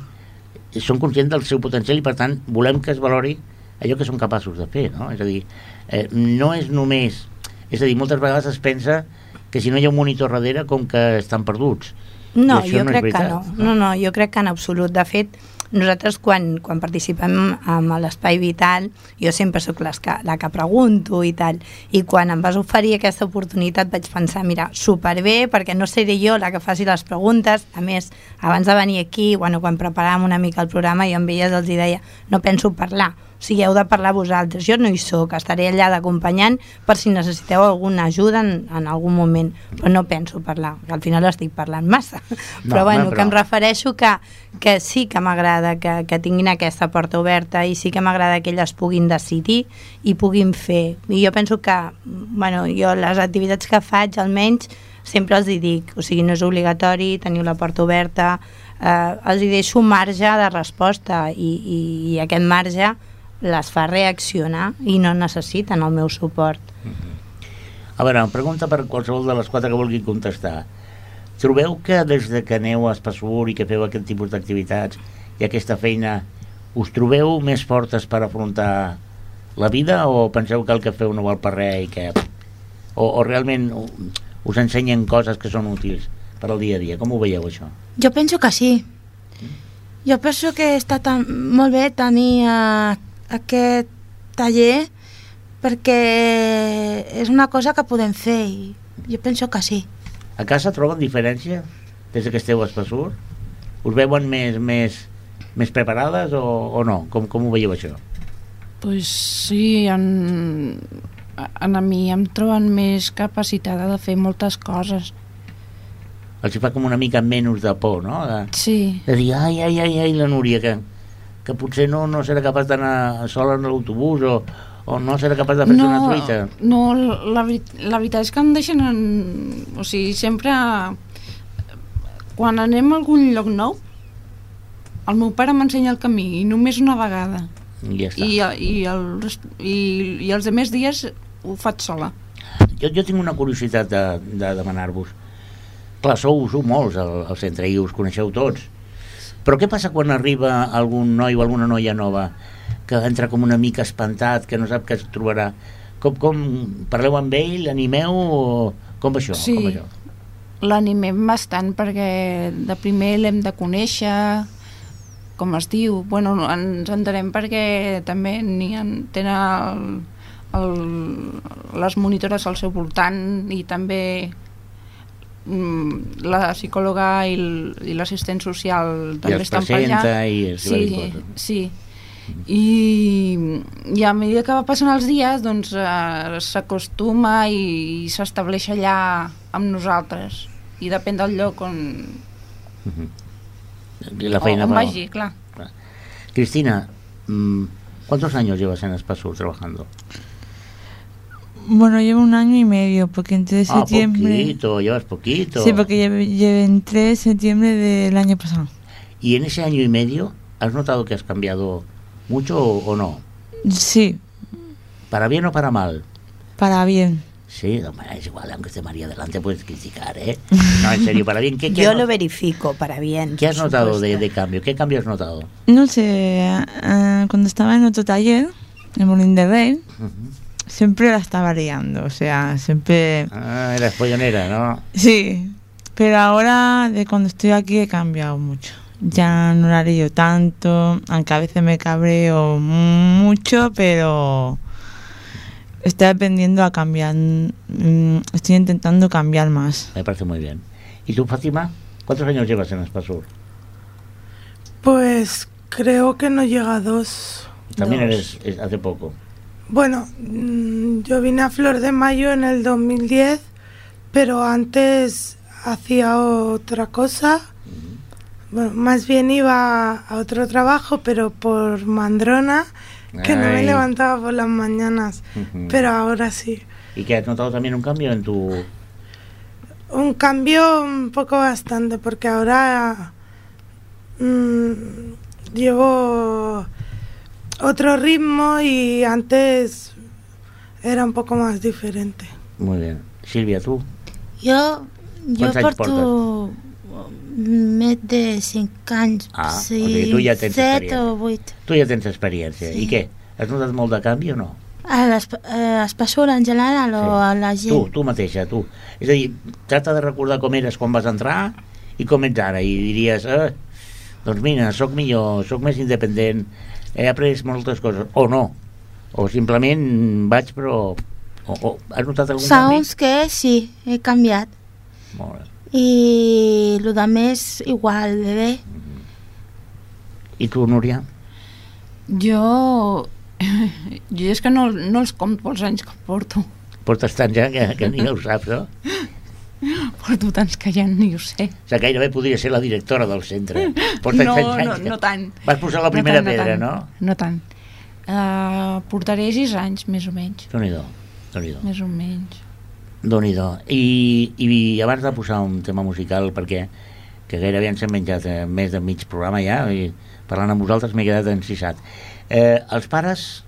Speaker 1: són conscients del seu potencial i per tant volem que es valori allò que són capaços de fer, no? És a dir, eh, no és només... És a dir, moltes vegades es pensa que si no hi ha un monitor darrere com que estan perduts.
Speaker 3: No,
Speaker 1: I
Speaker 3: jo
Speaker 1: no
Speaker 3: crec que no. no. No, jo crec que en absolut. De fet, nosaltres quan, quan participem amb l'Espai Vital, jo sempre sóc que, la que pregunto i tal, i quan em vas oferir aquesta oportunitat vaig pensar, mira, superbé, perquè no seré jo la que faci les preguntes, a més, abans de venir aquí, bueno, quan preparàvem una mica el programa, jo amb elles els deia, no penso parlar, sigui, heu de parlar vosaltres. Jo no hi sóc, estaré allà d'acompanyant per si necessiteu alguna ajuda en, en algun moment, però no penso parlar, que al final estic parlant massa.
Speaker 1: No,
Speaker 3: però bueno,
Speaker 1: home,
Speaker 3: que em
Speaker 1: però-
Speaker 3: refereixo que, que sí que m'agrada que, que tinguin aquesta porta oberta i sí que m'agrada que elles puguin decidir i puguin fer. I jo penso que, bueno, jo les activitats que faig almenys sempre els hi dic, o sigui, no és obligatori, teniu la porta oberta, eh, els hi deixo un marge de resposta i, i, i aquest marge les fa reaccionar i no necessiten el meu suport.
Speaker 1: A veure, pregunta per qualsevol de les quatre que vulgui contestar. Trobeu que des de que aneu a Espassur i que feu aquest tipus d'activitats i aquesta feina, us trobeu més fortes per afrontar la vida o penseu que el que feu no val per res i que... O, o realment us ensenyen coses que són útils per al dia a dia? Com ho veieu, això?
Speaker 6: Jo penso que sí. Jo penso que està tan, molt bé tenir uh, aquest taller perquè és una cosa que podem fer i jo penso que sí.
Speaker 1: A casa troben diferència des de que esteu a Espassur? Us veuen més, més, més preparades o, o no? Com, com ho veieu, això?
Speaker 4: Pues sí, en, en a mi em troben més capacitada de fer moltes coses.
Speaker 1: Els fa com una mica menys de por, no? De,
Speaker 4: Sí,
Speaker 1: de dir, ai, ai, ai, ai, la Núria, que, que potser no, no serà capaç d'anar sola en l'autobús o, o no serà capaç de fer
Speaker 4: no,
Speaker 1: una truita.
Speaker 4: no la, la veritat és que em deixen en, o sigui, sempre quan anem a algun lloc nou el meu pare m'ensenya el camí i només una vegada
Speaker 1: I ja està.
Speaker 4: i, i, el, i, i els demés dies ho faig sola
Speaker 1: Jo, jo tinc una curiositat de, de demanar-vos. Clar, sou, sou molts al, al centre i us coneixeu tots. Però què passa quan arriba algun noi o alguna noia nova que entra com una mica espantat, que no sap què es trobarà? Com, com parleu amb ell, l'animeu o com va això?
Speaker 4: Sí.
Speaker 1: Com això?
Speaker 4: l'animem bastant perquè de primer l'hem de conèixer com es diu bueno, ens entenem perquè també n'hi tenen el, el, les monitores al seu voltant i també la psicòloga i l'assistent social també estan per allà
Speaker 1: presenta i
Speaker 4: sí, sí. I, i a mesura que va passant els dies doncs eh, s'acostuma i, i s'estableix allà amb nosaltres. I depèn del lloc on,
Speaker 1: I la feina
Speaker 4: on
Speaker 1: va-
Speaker 4: vagi, clar.
Speaker 1: Cristina, mm, ¿cuántos años llevas en Espasur trabajando?
Speaker 5: Bueno, llevo un año y medio, porque entré en
Speaker 1: Ah,
Speaker 5: septiembre.
Speaker 1: poquito, llevas poquito.
Speaker 5: Sí, porque llevé, llevé- entré en septiembre del año pasado.
Speaker 1: ¿Y en ese año y medio has notado que has cambiado mucho o, o no?
Speaker 5: Sí,
Speaker 1: ¿Para bien o para mal?
Speaker 5: para bien.
Speaker 1: Sí, es igual, aunque esté María delante puedes criticar, ¿eh? No, en serio, para bien. ¿Qué, qué
Speaker 3: Yo lo verifico para bien.
Speaker 1: qué has notado de, de cambio? ¿Qué cambio has notado?
Speaker 5: No sé, ah, cuando estaba en otro taller, el Molín de Rey,
Speaker 1: Uh -huh.
Speaker 5: Siempre la está variando, o sea, siempre...
Speaker 1: Ah, eres pollonera, ¿no?
Speaker 5: Sí, pero ahora de cuando estoy aquí he cambiado mucho. Ya no la lío tanto, aunque a veces me cabreo mucho, pero estoy aprendiendo a cambiar. mm, Estoy intentando cambiar más.
Speaker 1: Me parece muy bien. ¿Y tú, Fátima? ¿Cuántos años llevas en Espasur?
Speaker 2: Pues creo que no llega a dos.
Speaker 1: También
Speaker 2: Dos.
Speaker 1: eres es hace poco.
Speaker 2: Bueno, mm, yo vine a Flor de Mayo en el 2010, pero antes hacía otra cosa. Bueno, más bien iba a otro trabajo, pero por mandrona, que no me levantaba por las mañanas. Pero ahora sí.
Speaker 1: ¿Y que has notado también un cambio en tu...
Speaker 2: Un cambio un poco bastante, porque ahora mm, llevo otro ritmo y antes era un poco más diferente.
Speaker 1: Muy bien. Silvia, tú?
Speaker 6: Jo, jo
Speaker 1: Quants
Speaker 6: porto més de 5 anys.
Speaker 1: Ah, o sigui, tu ja tens
Speaker 6: 7
Speaker 1: experiència.
Speaker 6: o 8.
Speaker 1: Tu ja tens experiència.
Speaker 6: Sí.
Speaker 1: I què? Has notat molt de canvi o no?
Speaker 6: A l'Esp- eh, Espessura en general o
Speaker 1: Sí.
Speaker 6: a la
Speaker 1: Tu,
Speaker 6: gent?
Speaker 1: tu mateixa, tu. És a dir, tracta de recordar com eres quan vas entrar i com ets ara. I diries, eh, doncs mira, sóc millor, sóc més independent, he après moltes coses. O no. O simplement vaig però... O, o, has notat algun
Speaker 6: Segons que sí, he canviat.
Speaker 1: canvi? Molt bé.
Speaker 6: I el de més igual, de bé.
Speaker 1: I tu, Núria?
Speaker 4: Jo... Jo és que no, no els compto els anys que porto.
Speaker 1: Portes tant ja que, que ni ho saps, no?
Speaker 4: Porto tants que ja ni ho sé.
Speaker 1: O sigui, gairebé podria ser la directora del centre. Portes
Speaker 4: no, no, no tant.
Speaker 1: Vas posar la primera
Speaker 4: no tant,
Speaker 1: pedra,
Speaker 4: no?
Speaker 1: no?
Speaker 4: Tant, no tant. Uh, portaré sis anys, més o menys.
Speaker 1: Déu-n'hi-do, déu-n'hi-do.
Speaker 4: Més o menys.
Speaker 1: déu nhi I, I abans de posar un tema musical, perquè que gairebé ens hem menjat eh, més de mig programa ja, i parlant amb vosaltres m'he quedat encisat. Eh, els pares,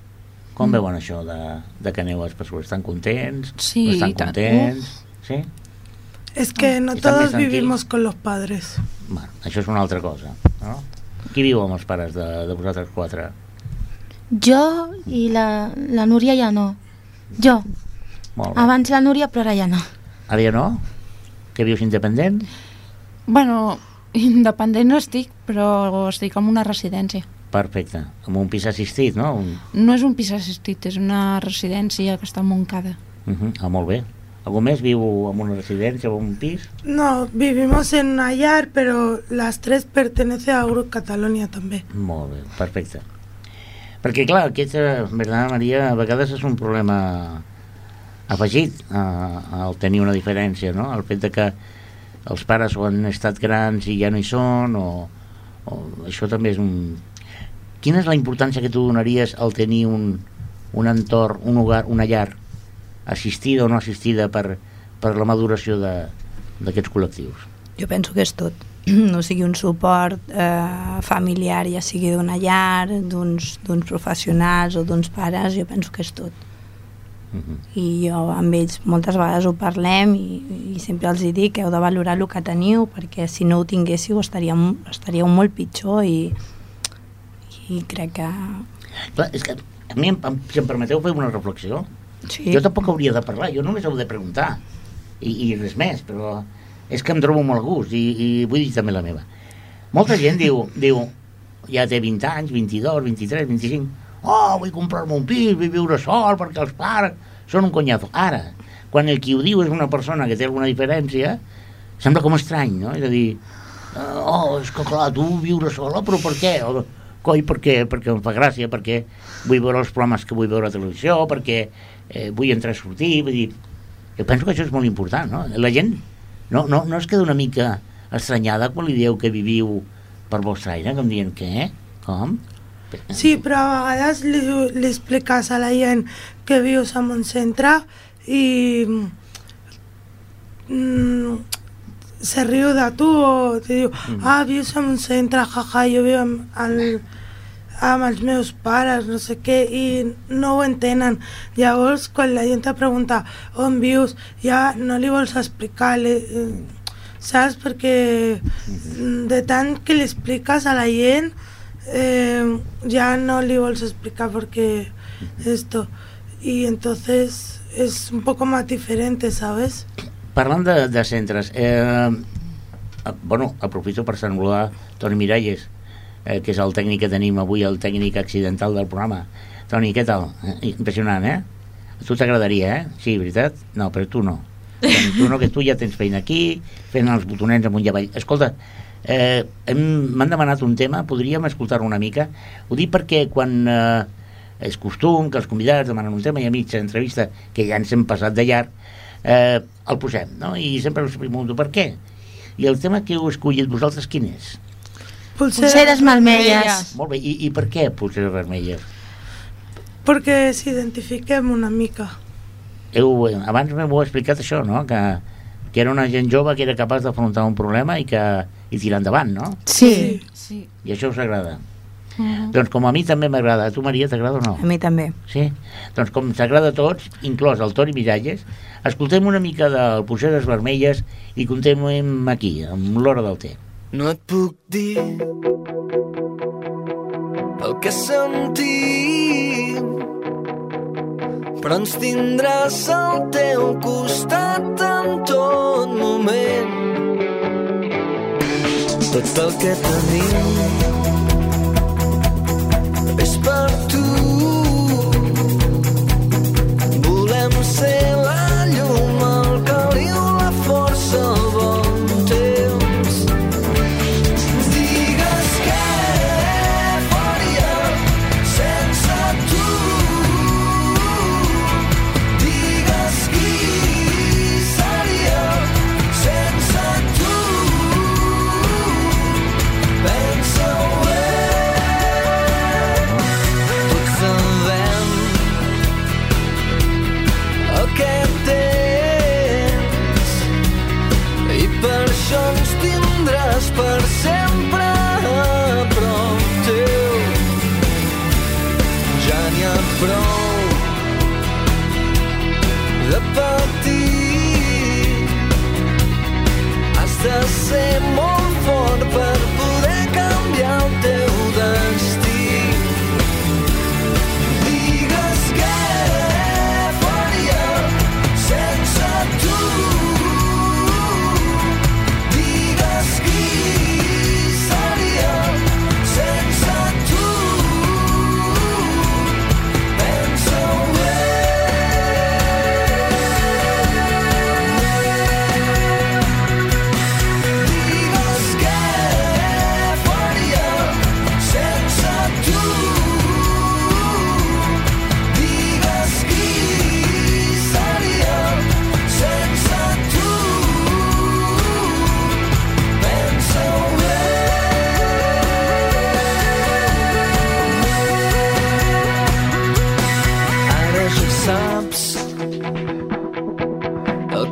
Speaker 1: com
Speaker 4: Mm.
Speaker 1: veuen això de, de que aneu a Espessura? Estan contents?
Speaker 4: Sí,
Speaker 1: no estan
Speaker 4: i tant.
Speaker 1: contents? Sí?
Speaker 2: Es que no
Speaker 1: ¿Están
Speaker 2: todos
Speaker 1: más tranquilos?
Speaker 2: vivimos con los padres.
Speaker 1: Bueno, això és una altra cosa, no? Qui viu amb els pares de, de vosaltres quatre?
Speaker 6: Jo i la, la Núria ja no. Jo.
Speaker 1: Molt bé.
Speaker 6: Abans la Núria, però ara ja no.
Speaker 1: Ara ja no? Que vius independent?
Speaker 4: Bueno, independent no estic, però estic en una residència.
Speaker 1: Perfecte. Amb un pis assistit, no? Un...
Speaker 4: No és un pis assistit, és una residència que està a Montcada.
Speaker 1: Uh -huh. Ah, molt bé. Algú més viu en una residència o en un pis?
Speaker 2: No, vivimos en Nayar, pero las tres pertenecen al Grupo Catalonia también.
Speaker 1: Molt bé, perfecte. Perquè, clar, aquest, eh, verdad, Maria, a vegades és un problema afegit a, al tenir una diferència, no? El fet de que els pares o han estat grans i ja no hi són, o, o això també és un... Quina és la importància que tu donaries al tenir un, un entorn, un hogar, una llar assistida o no assistida per, per la maduració de- d'aquests col·lectius?
Speaker 3: Jo penso que és tot. O sigui, un suport eh, familiar, ja sigui d'una llar, d'uns professionals o d'uns pares, jo penso que és tot.
Speaker 1: Uh -huh.
Speaker 3: I jo amb ells moltes vegades ho parlem i, i sempre els hi dic que heu de valorar el que teniu perquè si no ho tinguéssiu estaríeu, estaríeu molt pitjor i, i crec que...
Speaker 1: Clar, és que a mi, em- si em permeteu fer una reflexió,
Speaker 3: Sí.
Speaker 1: jo tampoc hauria de parlar, jo només heu de preguntar i, i res més, però és que em trobo molt gust i, i vull dir també la meva molta gent diu, diu ja té 20 anys, 22, 23, 25 oh, vull comprar-me un pis, vull viure sol perquè els pares són un conyazo ara, quan el qui ho diu és una persona que té alguna diferència sembla com estrany, no? és a dir oh, és que clar, tu viure sola, però per què? O, coi, perquè, perquè em fa gràcia, perquè vull veure els programes que vull veure a televisió, perquè eh, vull entrar i sortir, vull dir, jo penso que això és molt important, no? La gent no, no, no es queda una mica estranyada quan li dieu que viviu per vostre aire, com dient, què? Com?
Speaker 2: Sí, però a vegades li, li expliques a la gent que vius en un centre i mm, se riu de tu o te diu, ah, vius en un centre, jaja, jo viu amb, el, amb els meus pares, no sé què, i no ho entenen. Llavors, quan la gent te pregunta on vius, ja no li vols explicar, li, eh, saps? Perquè mm, de tant que li expliques a la gent, eh, ja no li vols explicar perquè esto. Y entonces es un poco más diferente, ¿sabes?
Speaker 1: Parlant de, de centres, eh, bueno, aprofito per saludar Toni Miralles, eh, que és el tècnic que tenim avui, el tècnic accidental del programa. Toni, què tal? Eh, impressionant, eh? A tu t'agradaria, eh? Sí, veritat? No, però tu no. Tu no, que tu ja tens feina aquí, fent els botonets amunt i avall. Escolta, eh, m'han demanat un tema, podríem escoltar-lo una mica? Ho dic perquè quan eh, és costum que els convidats demanen un tema i a mitja entrevista, que ja ens hem passat de llarg, eh, el posem, no? I sempre us pregunto per què. I el tema que heu escollit vosaltres quin és?
Speaker 6: Pulseres malmelles.
Speaker 1: Molt bé, i, i per què pulseres vermelles?
Speaker 2: Perquè s'identifiquem una mica.
Speaker 1: Heu, abans m'heu explicat això, no? Que, que era una gent jove que era capaç d'afrontar un problema i que i tirar endavant, no?
Speaker 6: Sí.
Speaker 4: Sí.
Speaker 1: I això us agrada. Doncs com a mi també m'agrada. A tu, Maria, t'agrada o no?
Speaker 3: A mi també.
Speaker 1: Sí? Doncs com s'agrada a tots, inclòs el Toni Miralles, escoltem una mica del Pulseres Vermelles i continuem aquí, amb l'hora del té.
Speaker 7: No et puc dir el que sentim. Però ens tindràs al teu costat en tot moment. Tot el que tenim és per tu. Volem ser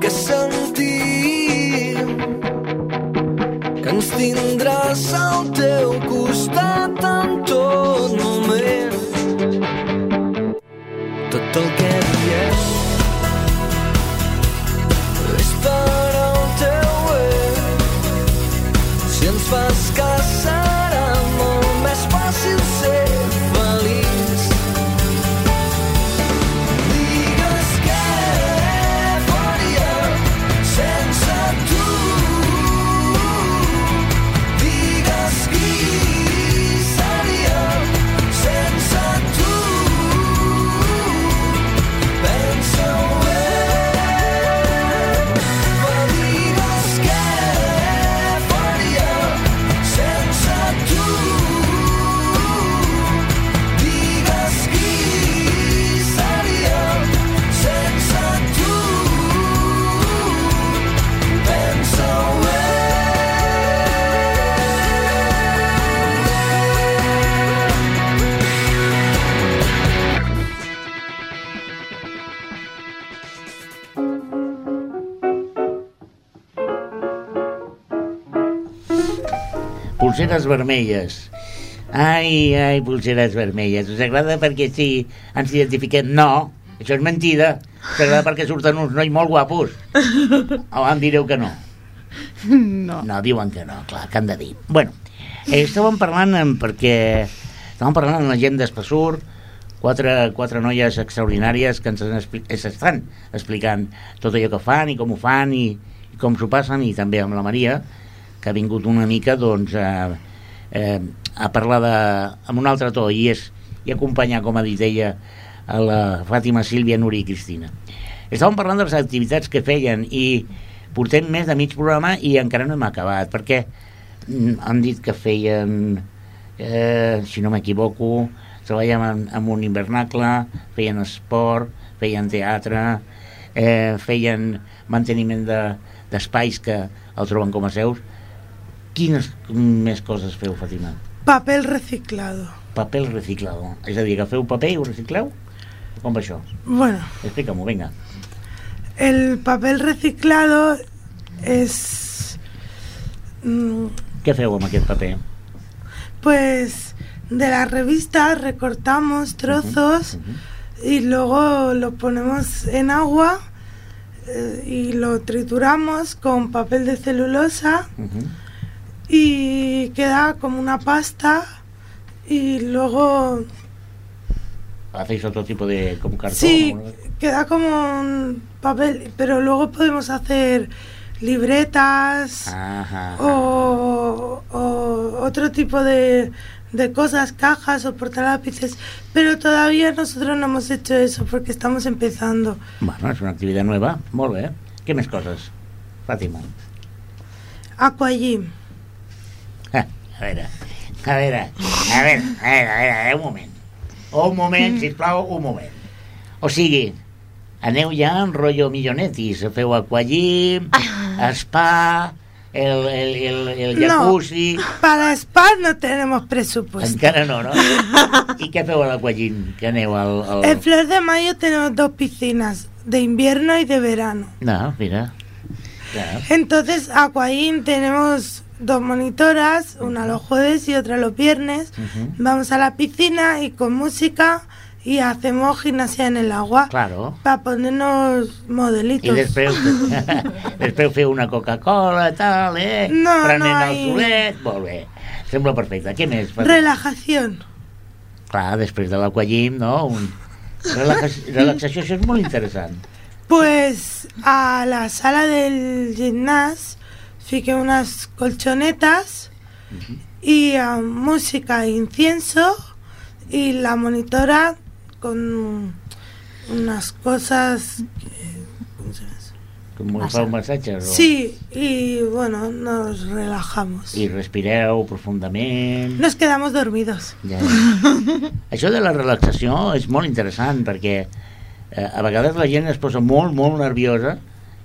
Speaker 7: que sentim que ens tindràs al
Speaker 1: Pulseres vermelles. Ai, ai, pulseres vermelles. Us agrada perquè sí, ens identifiquem? No, això és mentida. Us agrada perquè surten uns nois molt guapos? O em direu que no?
Speaker 4: No.
Speaker 1: No, diuen que no, clar, que han de dir. Bueno, eh, estàvem parlant en, perquè estàvem parlant amb la gent d'Espassur quatre, quatre noies extraordinàries que ens eh, s'estan explicant tot allò que fan i com ho fan i, i com s'ho passen i també amb la Maria que ha vingut una mica doncs a, eh, a parlar de, amb un altre to i, és, i acompanyar, com ha dit ella, a la Fàtima, Sílvia, Núria i Cristina. Estàvem parlant de les activitats que feien i portem més de mig programa i encara no hem acabat perquè mm, han dit que feien eh, si no m'equivoco treballaven en, en un invernacle feien esport, feien teatre eh, feien manteniment de- d'espais que el troben com a seus quines més coses feu, Fàtima?
Speaker 2: Papel reciclado.
Speaker 1: Paper reciclado és a dir, que feu paper i ho recicleu? Com va això?
Speaker 2: Bueno,
Speaker 1: Explica-m'ho, vinga
Speaker 2: el papel reciclado es... mm,
Speaker 1: què feu amb aquest paper?
Speaker 2: Pues de la revista recortamos trozos
Speaker 1: Ujú.
Speaker 2: y luego lo ponemos en agua eh, y lo trituramos con papel de celulosa
Speaker 1: Ujú.
Speaker 2: Y queda como una pasta y luego
Speaker 1: Hacéis otro tipo de como cartón.
Speaker 2: sí queda como un papel pero luego podemos hacer libretas
Speaker 1: Ajá.
Speaker 2: o, o otro tipo de, de cosas, cajas o portalápices, pero todavía nosotros no hemos hecho eso porque estamos empezando.
Speaker 1: Bueno, és una activitat nueva. Molt bé. Què més coses? Fàtima.
Speaker 2: Aquagym.
Speaker 1: Ah, A veure, a veure, a veure, a veure, a veure, a veure, un moment. Un moment, sisplau, un moment. O sigui, aneu ja en rotllo millonetis, feu aquagym, spa, el, el, el, el
Speaker 2: No.
Speaker 1: jacuzzi...
Speaker 2: Para spa no tenemos presupuesto.
Speaker 1: Encara no, no? I què feu a l'aquagym? Que aneu al... al...
Speaker 2: En Flor de Mayo tenemos dos piscinas, de invierno y de verano.
Speaker 1: No, mira. Claro.
Speaker 2: Entonces, Aquagym tenemos dos monitoras, una los jueves y otra los viernes. Vamos a la piscina y con música y hacemos gimnasia en el agua.
Speaker 1: Claro.
Speaker 2: Para ponernos modelitos.
Speaker 1: I després, després feu una Coca-Cola tal, eh?
Speaker 2: No, no, i-
Speaker 1: solet, molt bé. Sembla perfecte. Què més? Fas?
Speaker 2: Relajación.
Speaker 1: Clar, després de no? Un... Relaxa... Relaxació, això és molt interessant.
Speaker 2: Pues a la sala del fiqué unas colchonetas y ah, música e incienso y la monitora con unas cosas... que- ¿cómo se llama eso?
Speaker 1: Com us fa un massatge? O...
Speaker 2: Sí, y bueno, nos relajamos.
Speaker 1: I respireu profundament...
Speaker 2: Nos quedamos dormidos.
Speaker 1: Ja. Això de la relaxació és molt interessant perquè eh, a vegades la gent es posa molt, molt nerviosa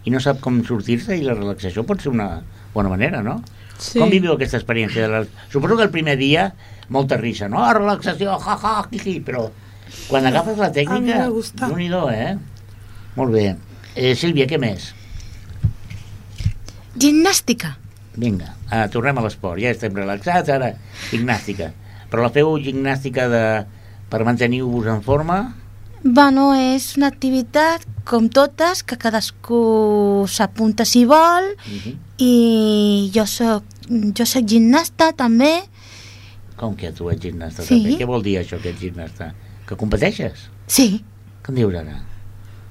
Speaker 1: i no sap com sortir-se i la relaxació pot ser una bona manera, no?
Speaker 5: Sí.
Speaker 1: Com viviu aquesta experiència? De la... Suposo que el primer dia molta risa, no? Ah, relaxació, ja, ja, jiji, però quan agafes la
Speaker 2: A mi
Speaker 1: tècnica, déu nhi eh? Molt bé. Eh, Sílvia, què més?
Speaker 6: Gimnàstica.
Speaker 1: Vinga, ah, tornem a l'esport. Ja estem relaxats, ara gimnàstica. Però la feu gimnàstica de... per mantenir-vos en forma?
Speaker 6: Bueno, és una activitat com totes, que cadascú s'apunta si vol
Speaker 1: Uh -huh.
Speaker 6: i jo soc, jo soc gimnasta també.
Speaker 1: Com que tu ets gimnasta
Speaker 6: Sí.
Speaker 1: també? Què vol dir això que ets gimnasta? Que competeixes?
Speaker 6: Sí,
Speaker 1: em dius ara?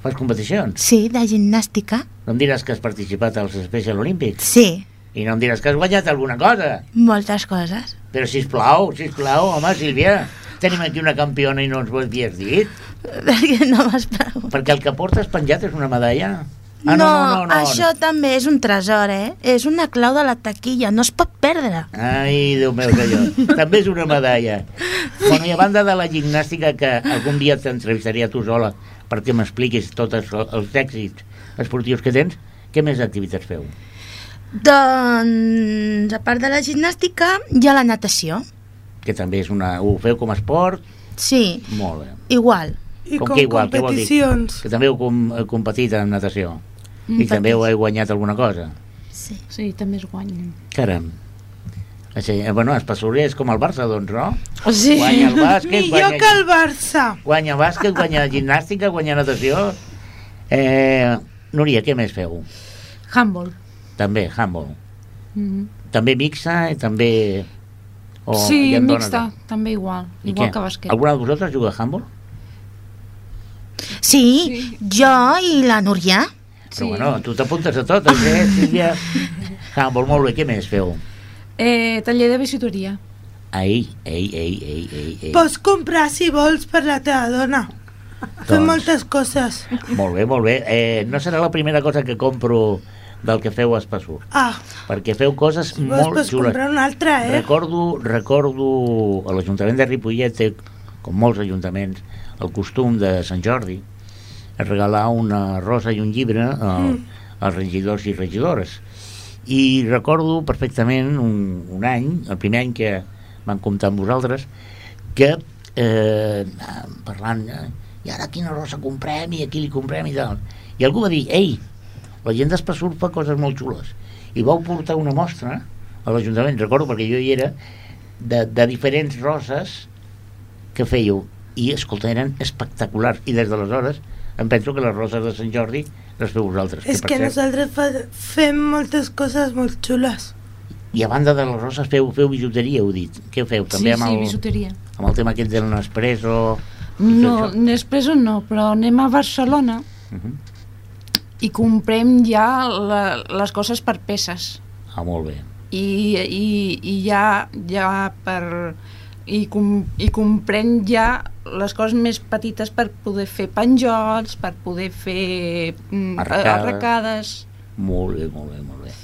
Speaker 1: Fas competicions?
Speaker 6: sí, de gimnàstica.
Speaker 1: No em diràs que has participat als Special Olympics?
Speaker 6: Sí,
Speaker 1: I no em diràs que has guanyat alguna cosa?
Speaker 6: moltes coses.
Speaker 1: Però sisplau, sisplau, home, Sílvia, tenim aquí una campiona i no ens ho havies dit?
Speaker 6: Perquè no m'has preguntat.
Speaker 1: Perquè el que portes penjat és una medalla?
Speaker 6: no, això també és un tresor, eh? És una clau de la taquilla, no es pot perdre.
Speaker 1: Ai, Déu meu senyor, també és una medalla. Bueno, i a banda de la gimnàstica, que algun dia t'entrevistaré a tu sola perquè m'expliquis tots els èxits esportius que tens, què més activitats feu?
Speaker 6: Doncs, a part de la gimnàstica, hi ha la natació.
Speaker 1: Que també és una... Ho feu com a esport?
Speaker 6: Sí,
Speaker 1: Molt bé.
Speaker 6: igual.
Speaker 2: Y
Speaker 1: Com
Speaker 2: con
Speaker 1: que igual, què vol dir?
Speaker 2: competiciones.
Speaker 1: Que també heu com, competit en natació.
Speaker 4: Mm,
Speaker 1: I també heu guanyat alguna cosa.
Speaker 6: Sí.
Speaker 4: Sí, també es guanyen.
Speaker 1: Caram. Així, eh, bueno, Espassolé és com el Barça, doncs, no?
Speaker 4: Sí.
Speaker 1: Guanya el bàsquet,
Speaker 2: yo
Speaker 1: guanya,
Speaker 2: que el Barça.
Speaker 1: guanya bàsquet, guanya gimnàstica, guanya natació. Eh, Núria, què més feu?
Speaker 4: Handball.
Speaker 1: També, handball.
Speaker 4: Mm
Speaker 1: També mixa i també... O
Speaker 4: sí,
Speaker 1: dones-
Speaker 4: mixta, també igual.
Speaker 1: I
Speaker 4: Igual
Speaker 1: què?
Speaker 4: que bàsquet.
Speaker 1: Alguna de vosaltres juga a handball?
Speaker 6: Sí, jo i la Núria.
Speaker 1: Però bueno, tu t'apuntes a totes, eh, Sílvia? Ah, molt, molt bé, què més feu?
Speaker 4: Eh, taller de bisuteria.
Speaker 1: Ei, ei, ei, ei, ei, ei.
Speaker 2: Pots comprar, si vols, per la teva dona. Fem
Speaker 1: Doncs.
Speaker 2: moltes coses.
Speaker 1: Molt bé, molt bé. Eh, no serà la primera cosa que compro del que feu a Espassur,
Speaker 2: Ah,
Speaker 1: perquè feu coses
Speaker 2: si vols,
Speaker 1: molt xules.
Speaker 2: comprar una altra, eh?
Speaker 1: Recordo, recordo a l'Ajuntament de Ripollet té, com molts ajuntaments, el costum de Sant Jordi regalar una rosa i un llibre al, als regidors i regidores. I recordo perfectament un, un any, el primer any que van comptar amb vosaltres, que eh, parlant, eh, i ara quina rosa comprem i a qui li comprem i tal. I algú va dir, ei, la gent d'Espassur fa coses molt xules. I vau portar una mostra a l'Ajuntament, recordo perquè jo hi era, de, de diferents roses que fèieu. I, escolta, eren espectaculars. I des d'aleshores em penso que les roses de Sant Jordi les feu vosaltres.
Speaker 2: És que
Speaker 1: cert,
Speaker 2: nosaltres fa, fem moltes coses molt xules.
Speaker 1: I a banda de les roses feu, feu bijuteria, heu dit. Què feu? També
Speaker 4: sí,
Speaker 1: amb,
Speaker 4: sí,
Speaker 1: el,
Speaker 4: bisuteria.
Speaker 1: amb el tema aquest del Nespresso...
Speaker 4: No. Nespresso no, però anem a Barcelona
Speaker 1: Uh -huh.
Speaker 4: I comprem ja la, les coses per peces.
Speaker 1: Ah, molt bé.
Speaker 4: I, i, i ja, ja per... I, com, I comprem ja les coses més petites per poder fer penjols, per poder fer mm,
Speaker 1: Arracades.
Speaker 4: arracades.
Speaker 1: Molt bé, molt bé, molt bé.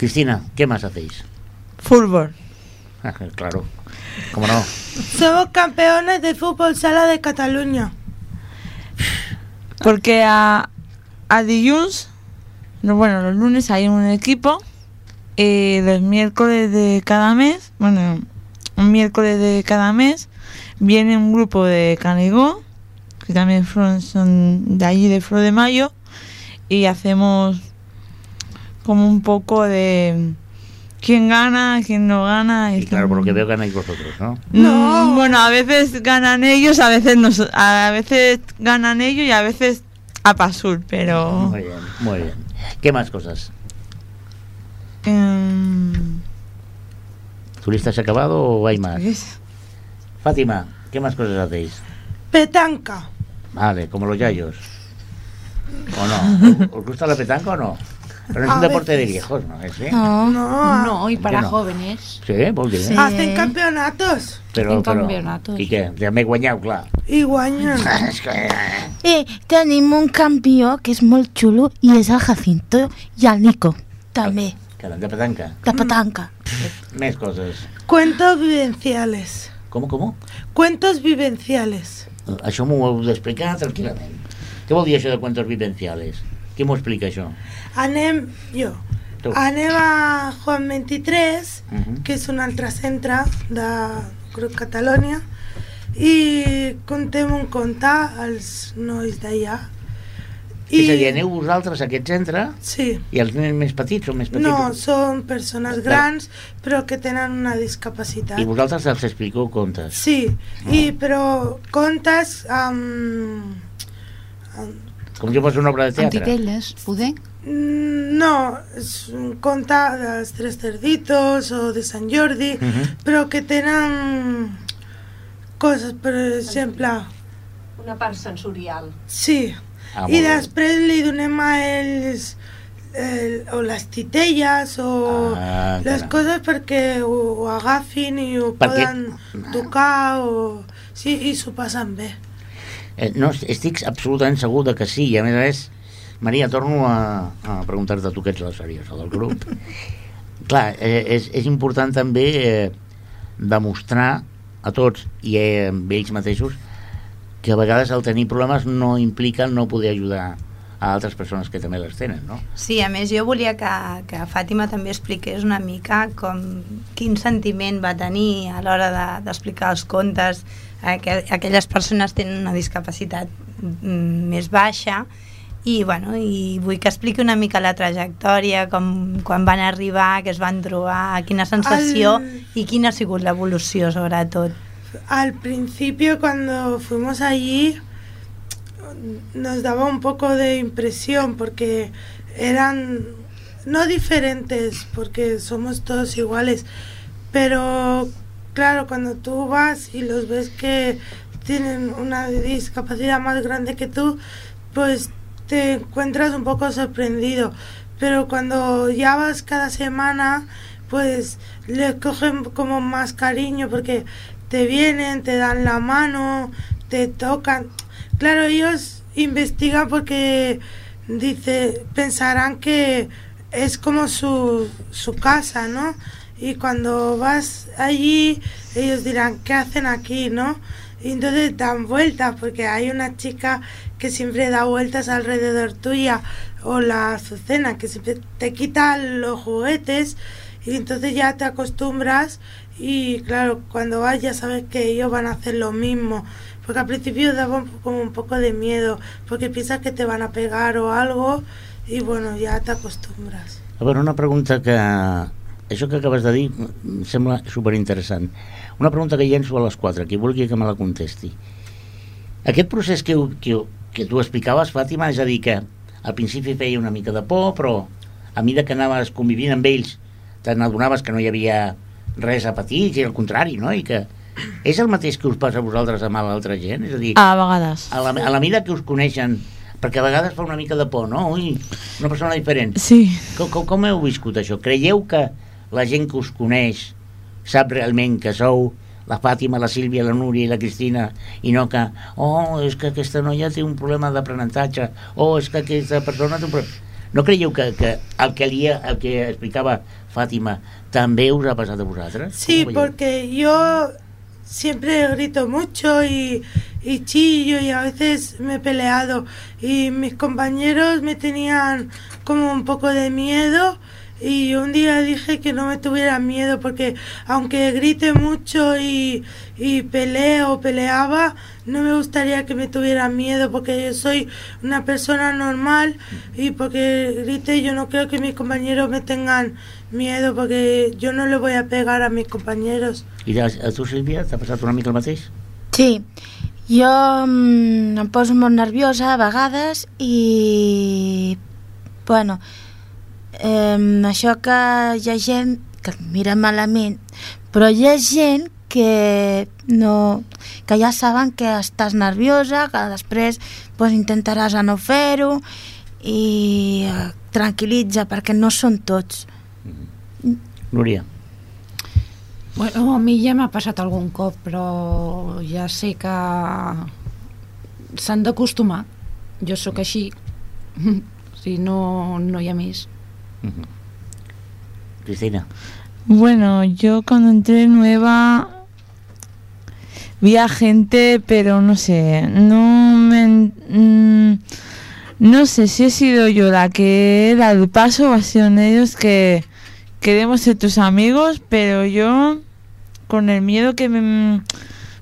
Speaker 1: Cristina, ¿qué más hacéis?
Speaker 5: Fútbol.
Speaker 1: Ah, claro, cómo no.
Speaker 2: Somos campeones de fútbol sala de Cataluña.
Speaker 5: Porque a, a no, bueno, los lunes hay un equipo, y los miércoles de cada mes, bueno, un miércoles de cada mes, viene un grupo de Canigó, que también son, son de allí de Flor de Mayo, y hacemos como un poco de quién gana, quién no gana.
Speaker 1: Y claro,
Speaker 5: quién-
Speaker 1: por lo que veo ganáis vosotros, ¿no?
Speaker 2: No.
Speaker 5: Mm, bueno, a veces ganan ellos, a veces nos, a veces ganan ellos y a veces a Pasul, pero
Speaker 1: Muy bien, muy bien. ¿Qué más cosas? ¿Tu lista se ha acabado o hay más? Fátima, ¿qué más cosas hacéis?
Speaker 2: Petanca.
Speaker 1: Vale, como los yayos. ¿O no? ¿Os- ¿Os gusta la petanca o no? Pero no es
Speaker 2: A
Speaker 1: un deporte de
Speaker 2: veces.
Speaker 1: viejos, ¿no? ¿Es, eh?
Speaker 6: No.
Speaker 2: No.
Speaker 4: No, y para
Speaker 1: no?
Speaker 4: jóvenes.
Speaker 1: Sí, dir.
Speaker 6: Sí.
Speaker 2: Hacen campeonatos
Speaker 1: Però,
Speaker 4: en
Speaker 1: però,
Speaker 4: campeonatos.
Speaker 1: I què? Ja m'he guanyat, clar.
Speaker 2: y guañan.
Speaker 1: És que...
Speaker 6: Eh, tenim un campió que és molt xulo i és el Jacinto i el Nico, també,
Speaker 1: Caram, de petanca.
Speaker 6: de petanca.
Speaker 1: Més coses.
Speaker 2: Cuentos vivenciales.
Speaker 1: Com, com?
Speaker 2: Cuentos vivenciales.
Speaker 1: Això m'ho heu d'explicar tranquil·lament. Què vol dir això de cuentos vivenciales? Qui m'ho explica, això?
Speaker 2: Anem, jo,
Speaker 1: Tu.
Speaker 2: anem a Juan 23,
Speaker 1: Mhm.
Speaker 2: que és un altre centre de Grup Catalònia, i contem un conte als nois d'allà.
Speaker 1: I... És a dir, aneu vosaltres a aquest centre
Speaker 2: Sí.
Speaker 1: i els nens més petits són més petits?
Speaker 2: No, són persones grans, però que tenen una discapacitat.
Speaker 1: I vosaltres els expliqueu contes?
Speaker 2: Sí, i, però contes amb... amb
Speaker 1: Com si fos una obra de
Speaker 4: Amb
Speaker 1: teatre?
Speaker 4: titelles, poder?
Speaker 2: Mm, No, és un conte dels Tres Cerditos o de Sant Jordi,
Speaker 1: Mhm.
Speaker 2: però que tenen coses, per exemple,
Speaker 8: Una part sensorial.
Speaker 2: sí,
Speaker 1: Ah,
Speaker 2: i després li donem a ells el, o les titelles o
Speaker 1: Ah,
Speaker 2: les
Speaker 1: caram.
Speaker 2: coses perquè ho, ho agafin i ho
Speaker 1: Perquè-
Speaker 2: poden tocar o... Sí, i s'ho passen bé.
Speaker 1: Eh, no, estic absolutament segur de que sí, i a més a més, Maria, torno a, a preguntar-te tu que ets la seriosa del grup. Clar, eh, és, és important també eh, demostrar a tots i eh, amb ells mateixos que a vegades el tenir problemes no implica no poder ajudar a altres persones que també les tenen, no?
Speaker 3: Sí, a més jo volia que, que Fàtima també expliqués una mica com, quin sentiment va tenir a l'hora de- d'explicar els contes a que aquelles persones tenen una discapacitat mm, més baixa i, bueno, i vull que expliqui una mica la trajectòria, com quan van arribar, què es van trobar, quina sensació
Speaker 2: El-
Speaker 3: i quina ha sigut l'evolució sobretot.
Speaker 2: Al principio cuando fuimos allí nos daba un poco de impresión porque eran no diferentes porque somos todos iguales, pero claro, cuando tú vas y los ves que tienen una discapacidad más grande que tú, pues te encuentras un poco sorprendido. Pero cuando ya vas cada semana, pues les cogen como más cariño porque te vienen, te dan la mano, te tocan. Claro, ellos investigan porque dice, pensarán que es como su, su casa, ¿no? Y cuando vas allí, ellos dirán, ¿qué hacen aquí, no? Y entonces dan vueltas, porque hay una chica que siempre da vueltas alrededor tuya, o la azucena, que siempre te quita los juguetes, y entonces ya te acostumbras, y claro, cuando vas ya sabes que ellos van a hacer lo mismo. Porque al principio daba como un poco de miedo, porque piensas que te van a pegar o algo, y bueno, ya te acostumbras.
Speaker 1: A veure, una pregunta que... Això que acabes de dir em sembla superinteressant. Una pregunta que llenço a les quatre, qui vulgui que me la contesti. Aquest procés que, que, que tu explicaves, Fàtima, és a dir, que al principi feia una mica de por, però a mesura que anaves convivint amb ells te n'adonaves que no hi havia res a patir, i al contrari, no? I que és el mateix que us passa a vosaltres amb l'altra gent? És a dir,
Speaker 5: A vegades.
Speaker 1: a la, a la mida que us coneixen, perquè a vegades fa una mica de por, no? Ui, una persona diferent.
Speaker 5: Sí.
Speaker 1: Com, com, com heu viscut això? Creieu que la gent que us coneix sap realment que sou la Fàtima, la Sílvia, la Núria i la Cristina i no que, oh, és que aquesta noia té un problema d'aprenentatge oh, és que aquesta persona té un problema no creieu que, que el, que li, el que explicava Fàtima també us ha passat a vosaltres?
Speaker 2: Sí, porque yo siempre grito mucho y, y chillo y a veces me he peleado. Y mis compañeros me tenían como un poco de miedo y un día dije que no me tuvieran miedo porque aunque grite mucho y, y peleo peleaba no me gustaría que me tuvieran miedo porque yo soy una persona normal y porque grite yo no creo que mis compañeros me tengan miedo porque yo no le voy a pegar a mis compañeros.
Speaker 1: I a, a tu, Sílvia, t'ha passat una mica el mateix?
Speaker 6: Sí, jo mm, em poso molt nerviosa a vegades i, bueno, eh, això que hi ha gent que et mira malament, però hi ha gent que no que ja saben que estàs nerviosa, que després pues, intentaràs a no fer-ho i eh, tranquil·litza perquè no són tots.
Speaker 1: Núria.
Speaker 4: Bueno, a mi ja m'ha passat algun cop, però ja sé que s'han d'acostumar. Jo sóc així. si no, no hi ha més.
Speaker 1: Cristina.
Speaker 5: Bueno, yo cuando entré nueva vi a gente, pero no sé, no me... mm, no sé si he sido yo la que he dado el paso o ha sido ellos que queremos ser tus amigos, pero yo con el miedo que me,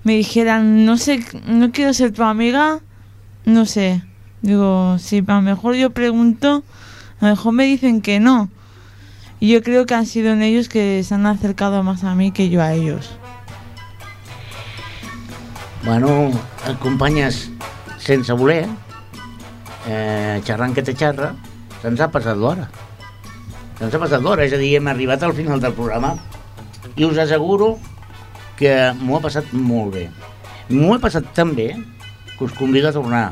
Speaker 5: me dijeran, no sé, no quiero ser tu amiga, no sé. Digo, si a lo mejor yo pregunto, a lo mejor me dicen que no. Y yo creo que han sido en ellos que se han acercado más a mí que yo a ellos.
Speaker 1: Bueno, eh, companyes, sense voler, eh, xerrant que te xerra, se'ns ha passat l'hora. Se'ns ha passat l'hora, és a dir, hem arribat al final del programa i us asseguro que m'ho ha passat molt bé. M'ho he passat tan bé que us convido a tornar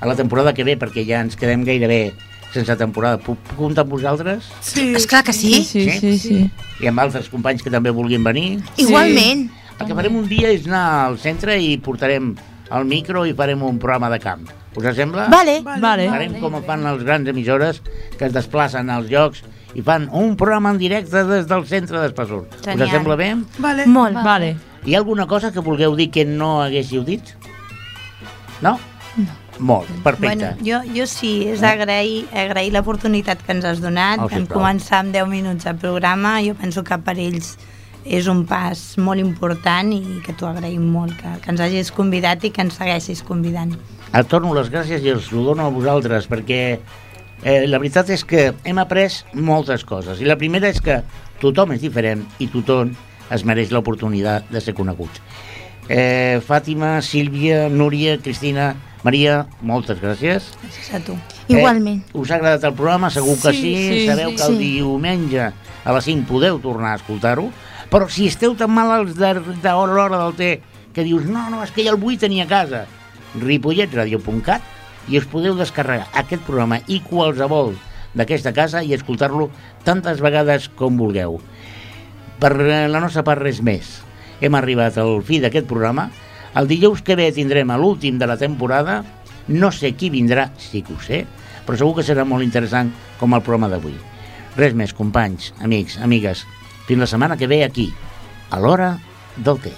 Speaker 1: a la temporada que ve, perquè ja ens quedem gairebé sense temporada. Puc, comptar amb vosaltres?
Speaker 2: Sí,
Speaker 6: És clar que sí.
Speaker 5: Sí,
Speaker 1: Sí?
Speaker 5: sí, sí.
Speaker 1: I amb altres companys que també vulguin venir?
Speaker 6: Igualment.
Speaker 1: El que farem un dia és anar al centre i portarem el micro i farem un programa de camp. Us sembla?
Speaker 6: Vale.
Speaker 5: Vale.
Speaker 1: Farem com fan les grans emissores que es desplacen als llocs i fan un programa en directe des del centre d'Espassur. Us sembla bé?
Speaker 2: Vale.
Speaker 6: Molt.
Speaker 5: Vale.
Speaker 1: Hi ha alguna cosa que vulgueu dir que no haguéssiu dit? No? No. Molt, perfecte.
Speaker 3: Bueno, jo, jo sí, és agrair, agrair l'oportunitat que ens has donat.
Speaker 1: Oh, sisplau.
Speaker 3: començar amb 10 minuts de programa. Jo penso que per ells és un pas molt important i que t'ho agraïm molt, que, que ens hagis convidat i que ens segueixis convidant.
Speaker 1: Et torno les gràcies i els ho dono a vosaltres perquè eh, la veritat és que hem après moltes coses i la primera és que tothom és diferent i tothom es mereix l'oportunitat de ser coneguts. Eh, Fàtima, Sílvia, Núria, Cristina, Maria, moltes gràcies.
Speaker 3: Gràcies a tu.
Speaker 6: Igualment.
Speaker 1: Eh, us ha agradat el programa? Segur que sí.
Speaker 5: Sí, sí,
Speaker 1: Sabeu
Speaker 5: sí.
Speaker 1: que el
Speaker 6: Sí.
Speaker 1: diumenge a les 5 podeu tornar a escoltar-ho. Però si esteu tan malalts de, de l'hora del té que dius, no, no, és que ja el vull tenir a casa. ripolletradio.cat i us podeu descarregar aquest programa i qualsevol d'aquesta casa i escoltar-lo tantes vegades com vulgueu. Per eh, la nostra part, res més. Hem arribat al fi d'aquest programa. El dijous que ve tindrem a l'últim de la temporada. No sé qui vindrà, sí que ho sé, però segur que serà molt interessant com el programa d'avui. Res més, companys, amics, amigues. Fins la setmana que ve aquí, a l'hora del té.